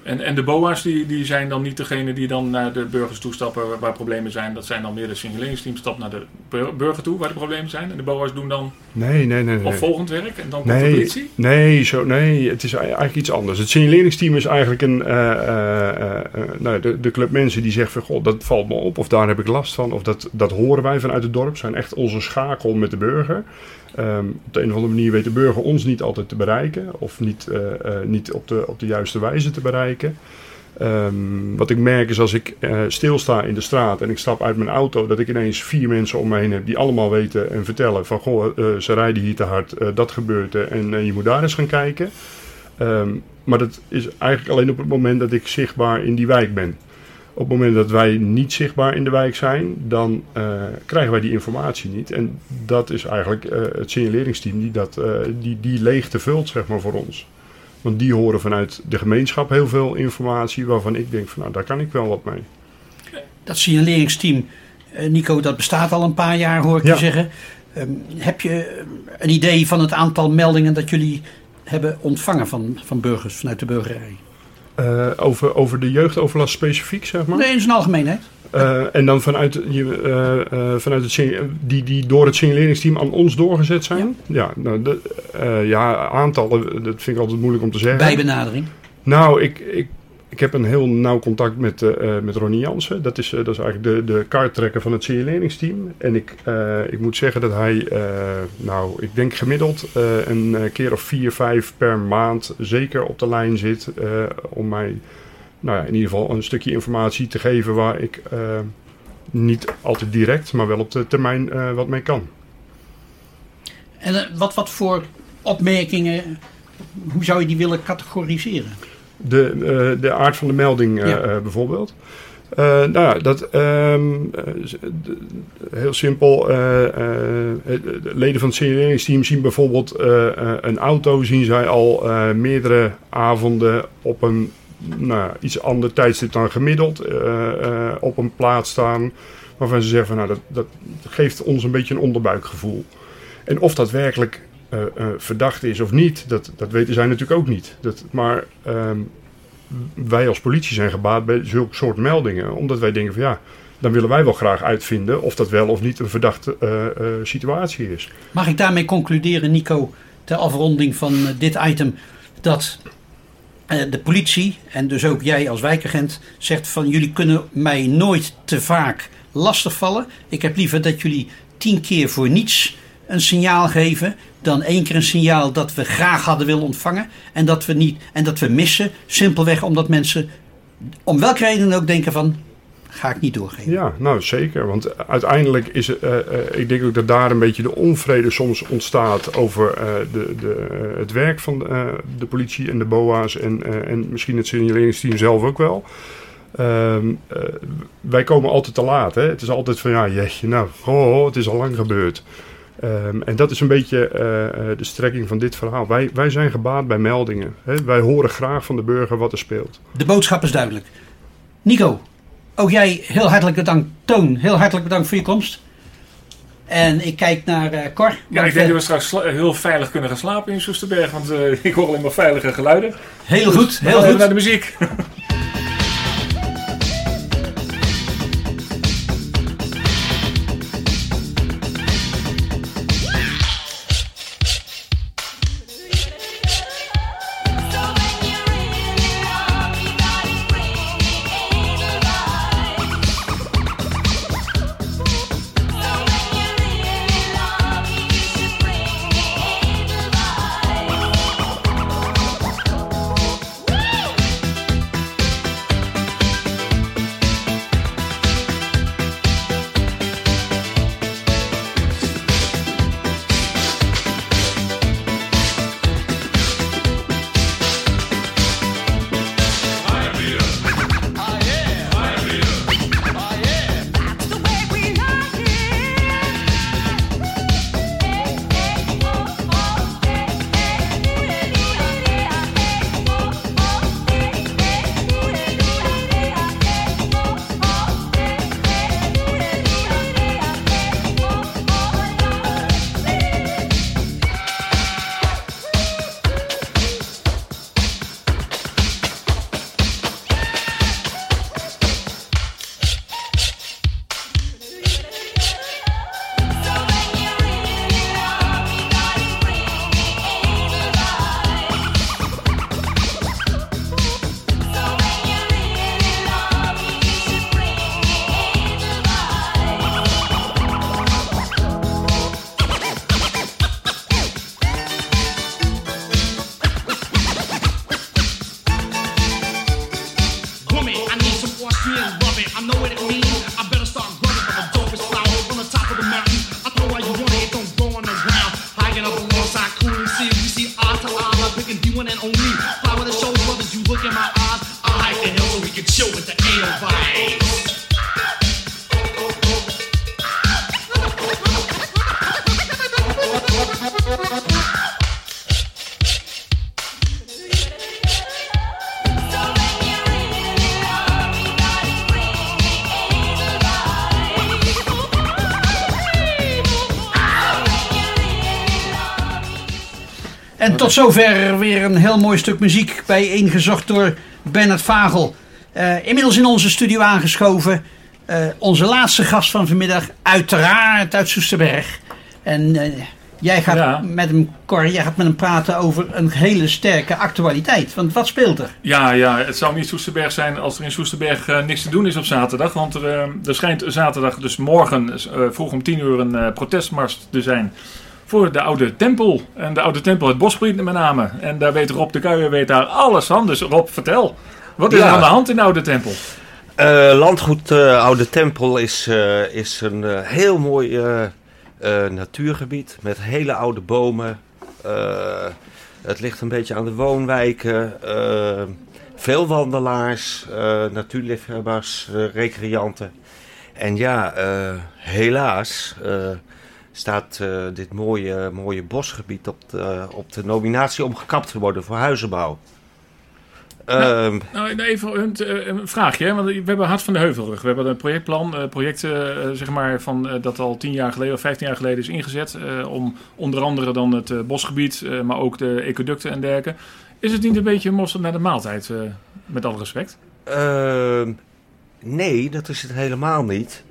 En, en de BOA's die, die zijn dan niet degene die dan naar de burgers toestappen waar, waar problemen zijn. Dat zijn dan meer de signaleringsteam stapt naar de bur- burger toe waar de problemen zijn. En de BOA's doen dan Nee, nee, nee. nee. opvolgend werk en dan komt de politie. nee, zo, nee, het is eigenlijk iets anders. Het signaleringsteam is eigenlijk een, eh, eh, eh, nou, de, de club mensen die zeggen van, goh, dat valt me op, of daar heb ik last van, of dat, dat horen wij vanuit het dorp, zijn echt onze schakel met de burger. Ehm, op de een of andere manier weet de burger ons niet altijd te bereiken, of niet, eh, eh, niet op, de, op de juiste wijze te bereiken. Ehm, wat ik merk is als ik eh, stilsta in de straat en ik stap uit mijn auto, dat ik ineens vier mensen om me heen heb die allemaal weten en vertellen van goh, ze rijden hier te hard, dat gebeurt en je moet daar eens gaan kijken. Ehm, maar dat is eigenlijk alleen op het moment dat ik zichtbaar in die wijk ben. Op het moment dat wij niet zichtbaar in de wijk zijn, dan eh, krijgen wij die informatie niet. En dat is eigenlijk eh, het signaleringsteam die, dat, eh, die die leegte vult zeg maar, voor ons. Want die horen vanuit de gemeenschap heel veel informatie waarvan ik denk van nou daar kan ik wel wat mee. Dat signaleringsteam, Nico, dat bestaat al een paar jaar, hoor ik Ja. je zeggen. Ehm, heb je een idee van het aantal meldingen dat jullie hebben ontvangen van, van burgers vanuit de burgerij? Eh, over, over de jeugdoverlast specifiek zeg maar. Nee, in zijn algemeenheid. Eh, en dan vanuit, je, eh, eh, vanuit het, die, die door het signaleringsteam aan ons doorgezet zijn? Ja, nou, de, ja aantallen, dat vind ik altijd moeilijk om te zeggen. Bijbenadering. Nou, ik, ik, ik heb een heel nauw contact met, eh, eh, met Ronnie Jansen. Dat is, eh, dat is eigenlijk de, de kaarttrekker van het signaleringsteam. En ik, ik moet zeggen dat hij, nou, ik denk gemiddeld een keer of vier, vijf per maand zeker op de lijn zit. om mij, nou ja, in ieder geval een stukje informatie te geven waar ik niet altijd direct, maar wel op de termijn wat mee kan. En wat, wat voor opmerkingen, hoe zou je die willen categoriseren? De, eh, de aard van de melding eh, Ja. eh, bijvoorbeeld. Nou ja, dat ehm, eh, heel simpel. de leden van het signaleringsteam zien bijvoorbeeld een auto, zien zij al meerdere avonden op een nou, iets ander tijdstip dan gemiddeld op een plaats staan. Waarvan ze zeggen van nou dat, dat geeft ons een beetje een onderbuikgevoel. En of dat werkelijk eh, eh, verdacht is of niet, dat, dat weten zij natuurlijk ook niet. Dat, maar ehm, wij als politie zijn gebaat bij zulke soort meldingen. Omdat wij denken van ja, dan willen wij wel graag uitvinden of dat wel of niet een verdachte eh, situatie is. Mag ik daarmee concluderen, Nico, ter afronding van dit item, dat de politie en dus ook jij als wijkagent zegt van jullie kunnen mij nooit te vaak lastigvallen. Ik heb liever dat jullie tien keer voor niets een signaal geven dan één keer een signaal dat we graag hadden willen ontvangen en dat we niet en dat we missen simpelweg omdat mensen om welke reden ook denken van ga ik niet doorgeven. Ja, nou zeker. Want uiteindelijk is eh, ik denk ook dat daar een beetje de onvrede soms ontstaat over eh, de, de, het werk van de politie en de BOA's en, en misschien het signaleringsteam zelf ook wel. Ehm, eh, wij komen altijd te laat. Hè? Het is altijd van ja, jeetje, nou, oh, het is al lang gebeurd. Ehm, en dat is een beetje eh, eh, de strekking van dit verhaal. Wij, wij zijn gebaat bij meldingen. Hè? Wij horen graag van de burger wat er speelt. De boodschap is duidelijk. Nico, ook jij heel hartelijk bedankt. Toon, heel hartelijk bedankt voor je komst. En ik kijk naar eh Cor. Ja, ik denk dat we straks heel veilig kunnen gaan slapen in Soesterberg. Want eh, [laughs] ik hoor alleen maar veilige geluiden. Heel goed, We heel even goed. naar de muziek. [laughs] tot zover weer een heel mooi stuk muziek bijeengezocht door Bernard Vagel. Eh, inmiddels in onze studio aangeschoven. eh, onze laatste gast van vanmiddag, uiteraard uit Soesterberg. En eh, jij gaat Ja. met hem, Cor, jij gaat met hem praten over een hele sterke actualiteit. Want wat speelt er? Ja, ja, het zou niet Soesterberg zijn als er in Soesterberg niks te doen is op zaterdag. Want er, schijnt zaterdag, dus morgen, vroeg om 10 uur, een protestmars te zijn. Voor de oude tempel. En de oude tempel, het Bospriet met name. En daar weet Rob de Kuijer weet daar alles van. Dus Rob, vertel. Wat is er aan de hand in de oude tempel? Eh, landgoed eh, Oude Tempel is, eh, is een heel mooi natuurgebied met hele oude bomen. Het ligt een beetje aan de woonwijken. veel wandelaars, natuurliefhebbers, recreanten. En ja, helaas staat eh, dit mooie, mooie bosgebied op de, op de nominatie om gekapt te worden voor huizenbouw. Ehm, Nou, even een, eh, een vraagje, hè, want we hebben Hart van de Heuvelrug. We hebben een projectplan, eh project eh, zeg maar van, dat al 10 jaar geleden of 15 jaar geleden is ingezet. om onder andere dan het bosgebied, maar ook de ecoducten en dergelijke. Is het niet een beetje mosterd naar de maaltijd, met alle respect? Ehm, nee, dat is het helemaal niet.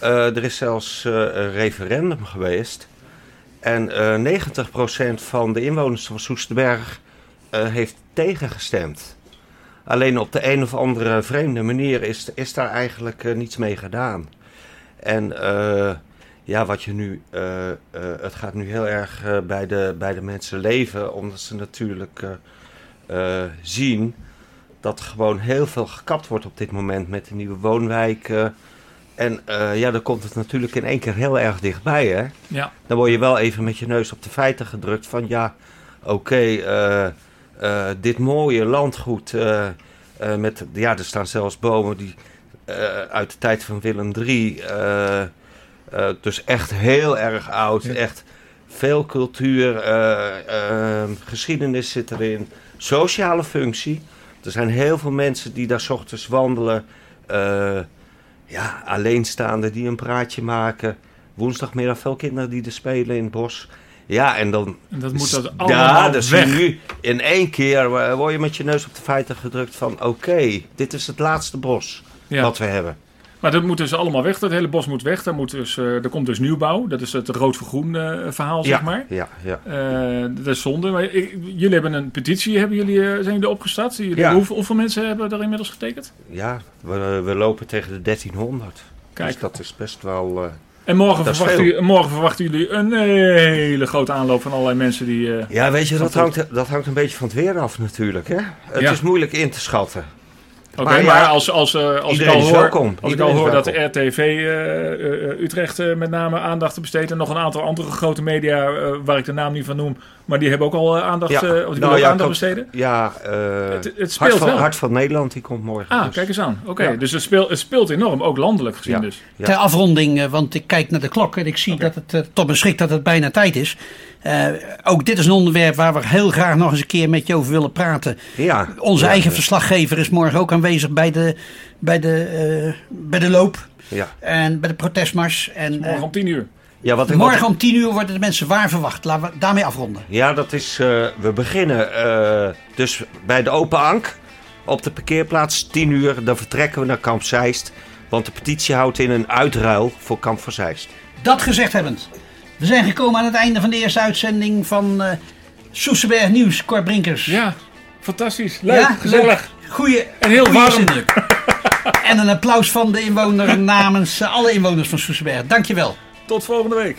Eh, er is zelfs eh, een referendum geweest. En eh 90% van de inwoners van Soesterberg eh, heeft tegengestemd. Alleen op de een of andere vreemde manier is, is daar eigenlijk eh, niets mee gedaan. En eh, ja, wat je nu. eh, eh, het gaat nu heel erg eh, bij, de, bij de mensen leven, omdat ze natuurlijk eh, eh, zien dat gewoon heel veel gekapt wordt op dit moment met de nieuwe woonwijken. En eh, ja, dan komt het natuurlijk in één keer heel erg dichtbij, hè? Ja. Dan word je wel even met je neus op de feiten gedrukt van ja, oké, eh, eh, dit mooie landgoed met, ja, er staan zelfs bomen die uit de tijd van Willem III, dus echt heel erg oud, echt veel cultuur, eh, eh, geschiedenis zit erin, sociale functie. Er zijn heel veel mensen die daar 's ochtends wandelen, ja, alleenstaanden die een praatje maken. Woensdagmiddag veel kinderen die er spelen in het bos. Ja, en dan... En dat moet dat allemaal Ja, dus weg. nu in één keer word je met je neus op de feiten gedrukt van... Oké, dit is het laatste bos Ja. wat we hebben. Maar dat moet dus allemaal weg. Dat hele bos moet weg. Daar, moet dus, eh, er komt dus nieuwbouw. Dat is het rood voor groen eh, verhaal, zeg maar. ja, ja. Eh, dat is zonde. Maar ik- jullie hebben een petitie. Hebben jullie, zijn jullie opgestart? Jullie, Ja. hoeveel, hoeveel mensen hebben er inmiddels getekend? Ja, we, we lopen tegen de 1300. Kijk. Dus dat is best wel... En morgen, verwachten jullie, morgen verwachten jullie een hele grote aanloop van allerlei mensen die... Ja, weet je, dat hangt, dat hangt een beetje van het weer af natuurlijk. Hè? Het Ja. is moeilijk in te schatten. Oké, Maar maar, ja, als, als, eh, als ik al hoor, welkom. Als ik al hoor dat de. RTV eh, eh, Utrecht met name aandacht te besteden. En nog een aantal andere grote media waar ik de naam niet van noem. Maar die hebben ook al eh, aandacht, Ja. eh, of die willen Nou ook ja, aandacht besteden. Ja, eh, Het- het Hart, speelt van, wel. Hart van Nederland die komt morgen. Ah, dus. kijk eens aan. Oké, Ja. dus het speelt, het speelt enorm, ook landelijk gezien Ja. dus. Ja. Ter afronding, eh, want ik kijk naar de klok en ik zie dat het tot mijn schrik dat het bijna tijd is. Eh, ook dit is een onderwerp waar we heel graag nog eens een keer met je over willen praten. Ja. Onze Ja, eigen ja. verslaggever is morgen ook aanwezig bij de, bij de, eh, bij de loop Ja. en bij de protestmars. En, eh, Morgen om 10 uur. Ja, wat ik, morgen wat- om 10 uur worden de mensen waar verwacht. Laten we daarmee afronden. ja, dat is. eh, we beginnen eh, dus bij de Open Ank op de parkeerplaats 10 uur. Dan vertrekken we naar Kamp Zeist. Want de petitie houdt in een uitruil voor Kamp van Zeist. Dat gezegd hebbend. We zijn gekomen aan het einde van de eerste uitzending van eh Soesterberg Nieuws. Cor Brinkers. Ja, fantastisch. Leuk, Ja, gezellig. leuk. Goeie, En heel goeie warm. [laughs] en een applaus van de inwoner namens alle inwoners van Soesterberg. Dankjewel. Tot volgende week.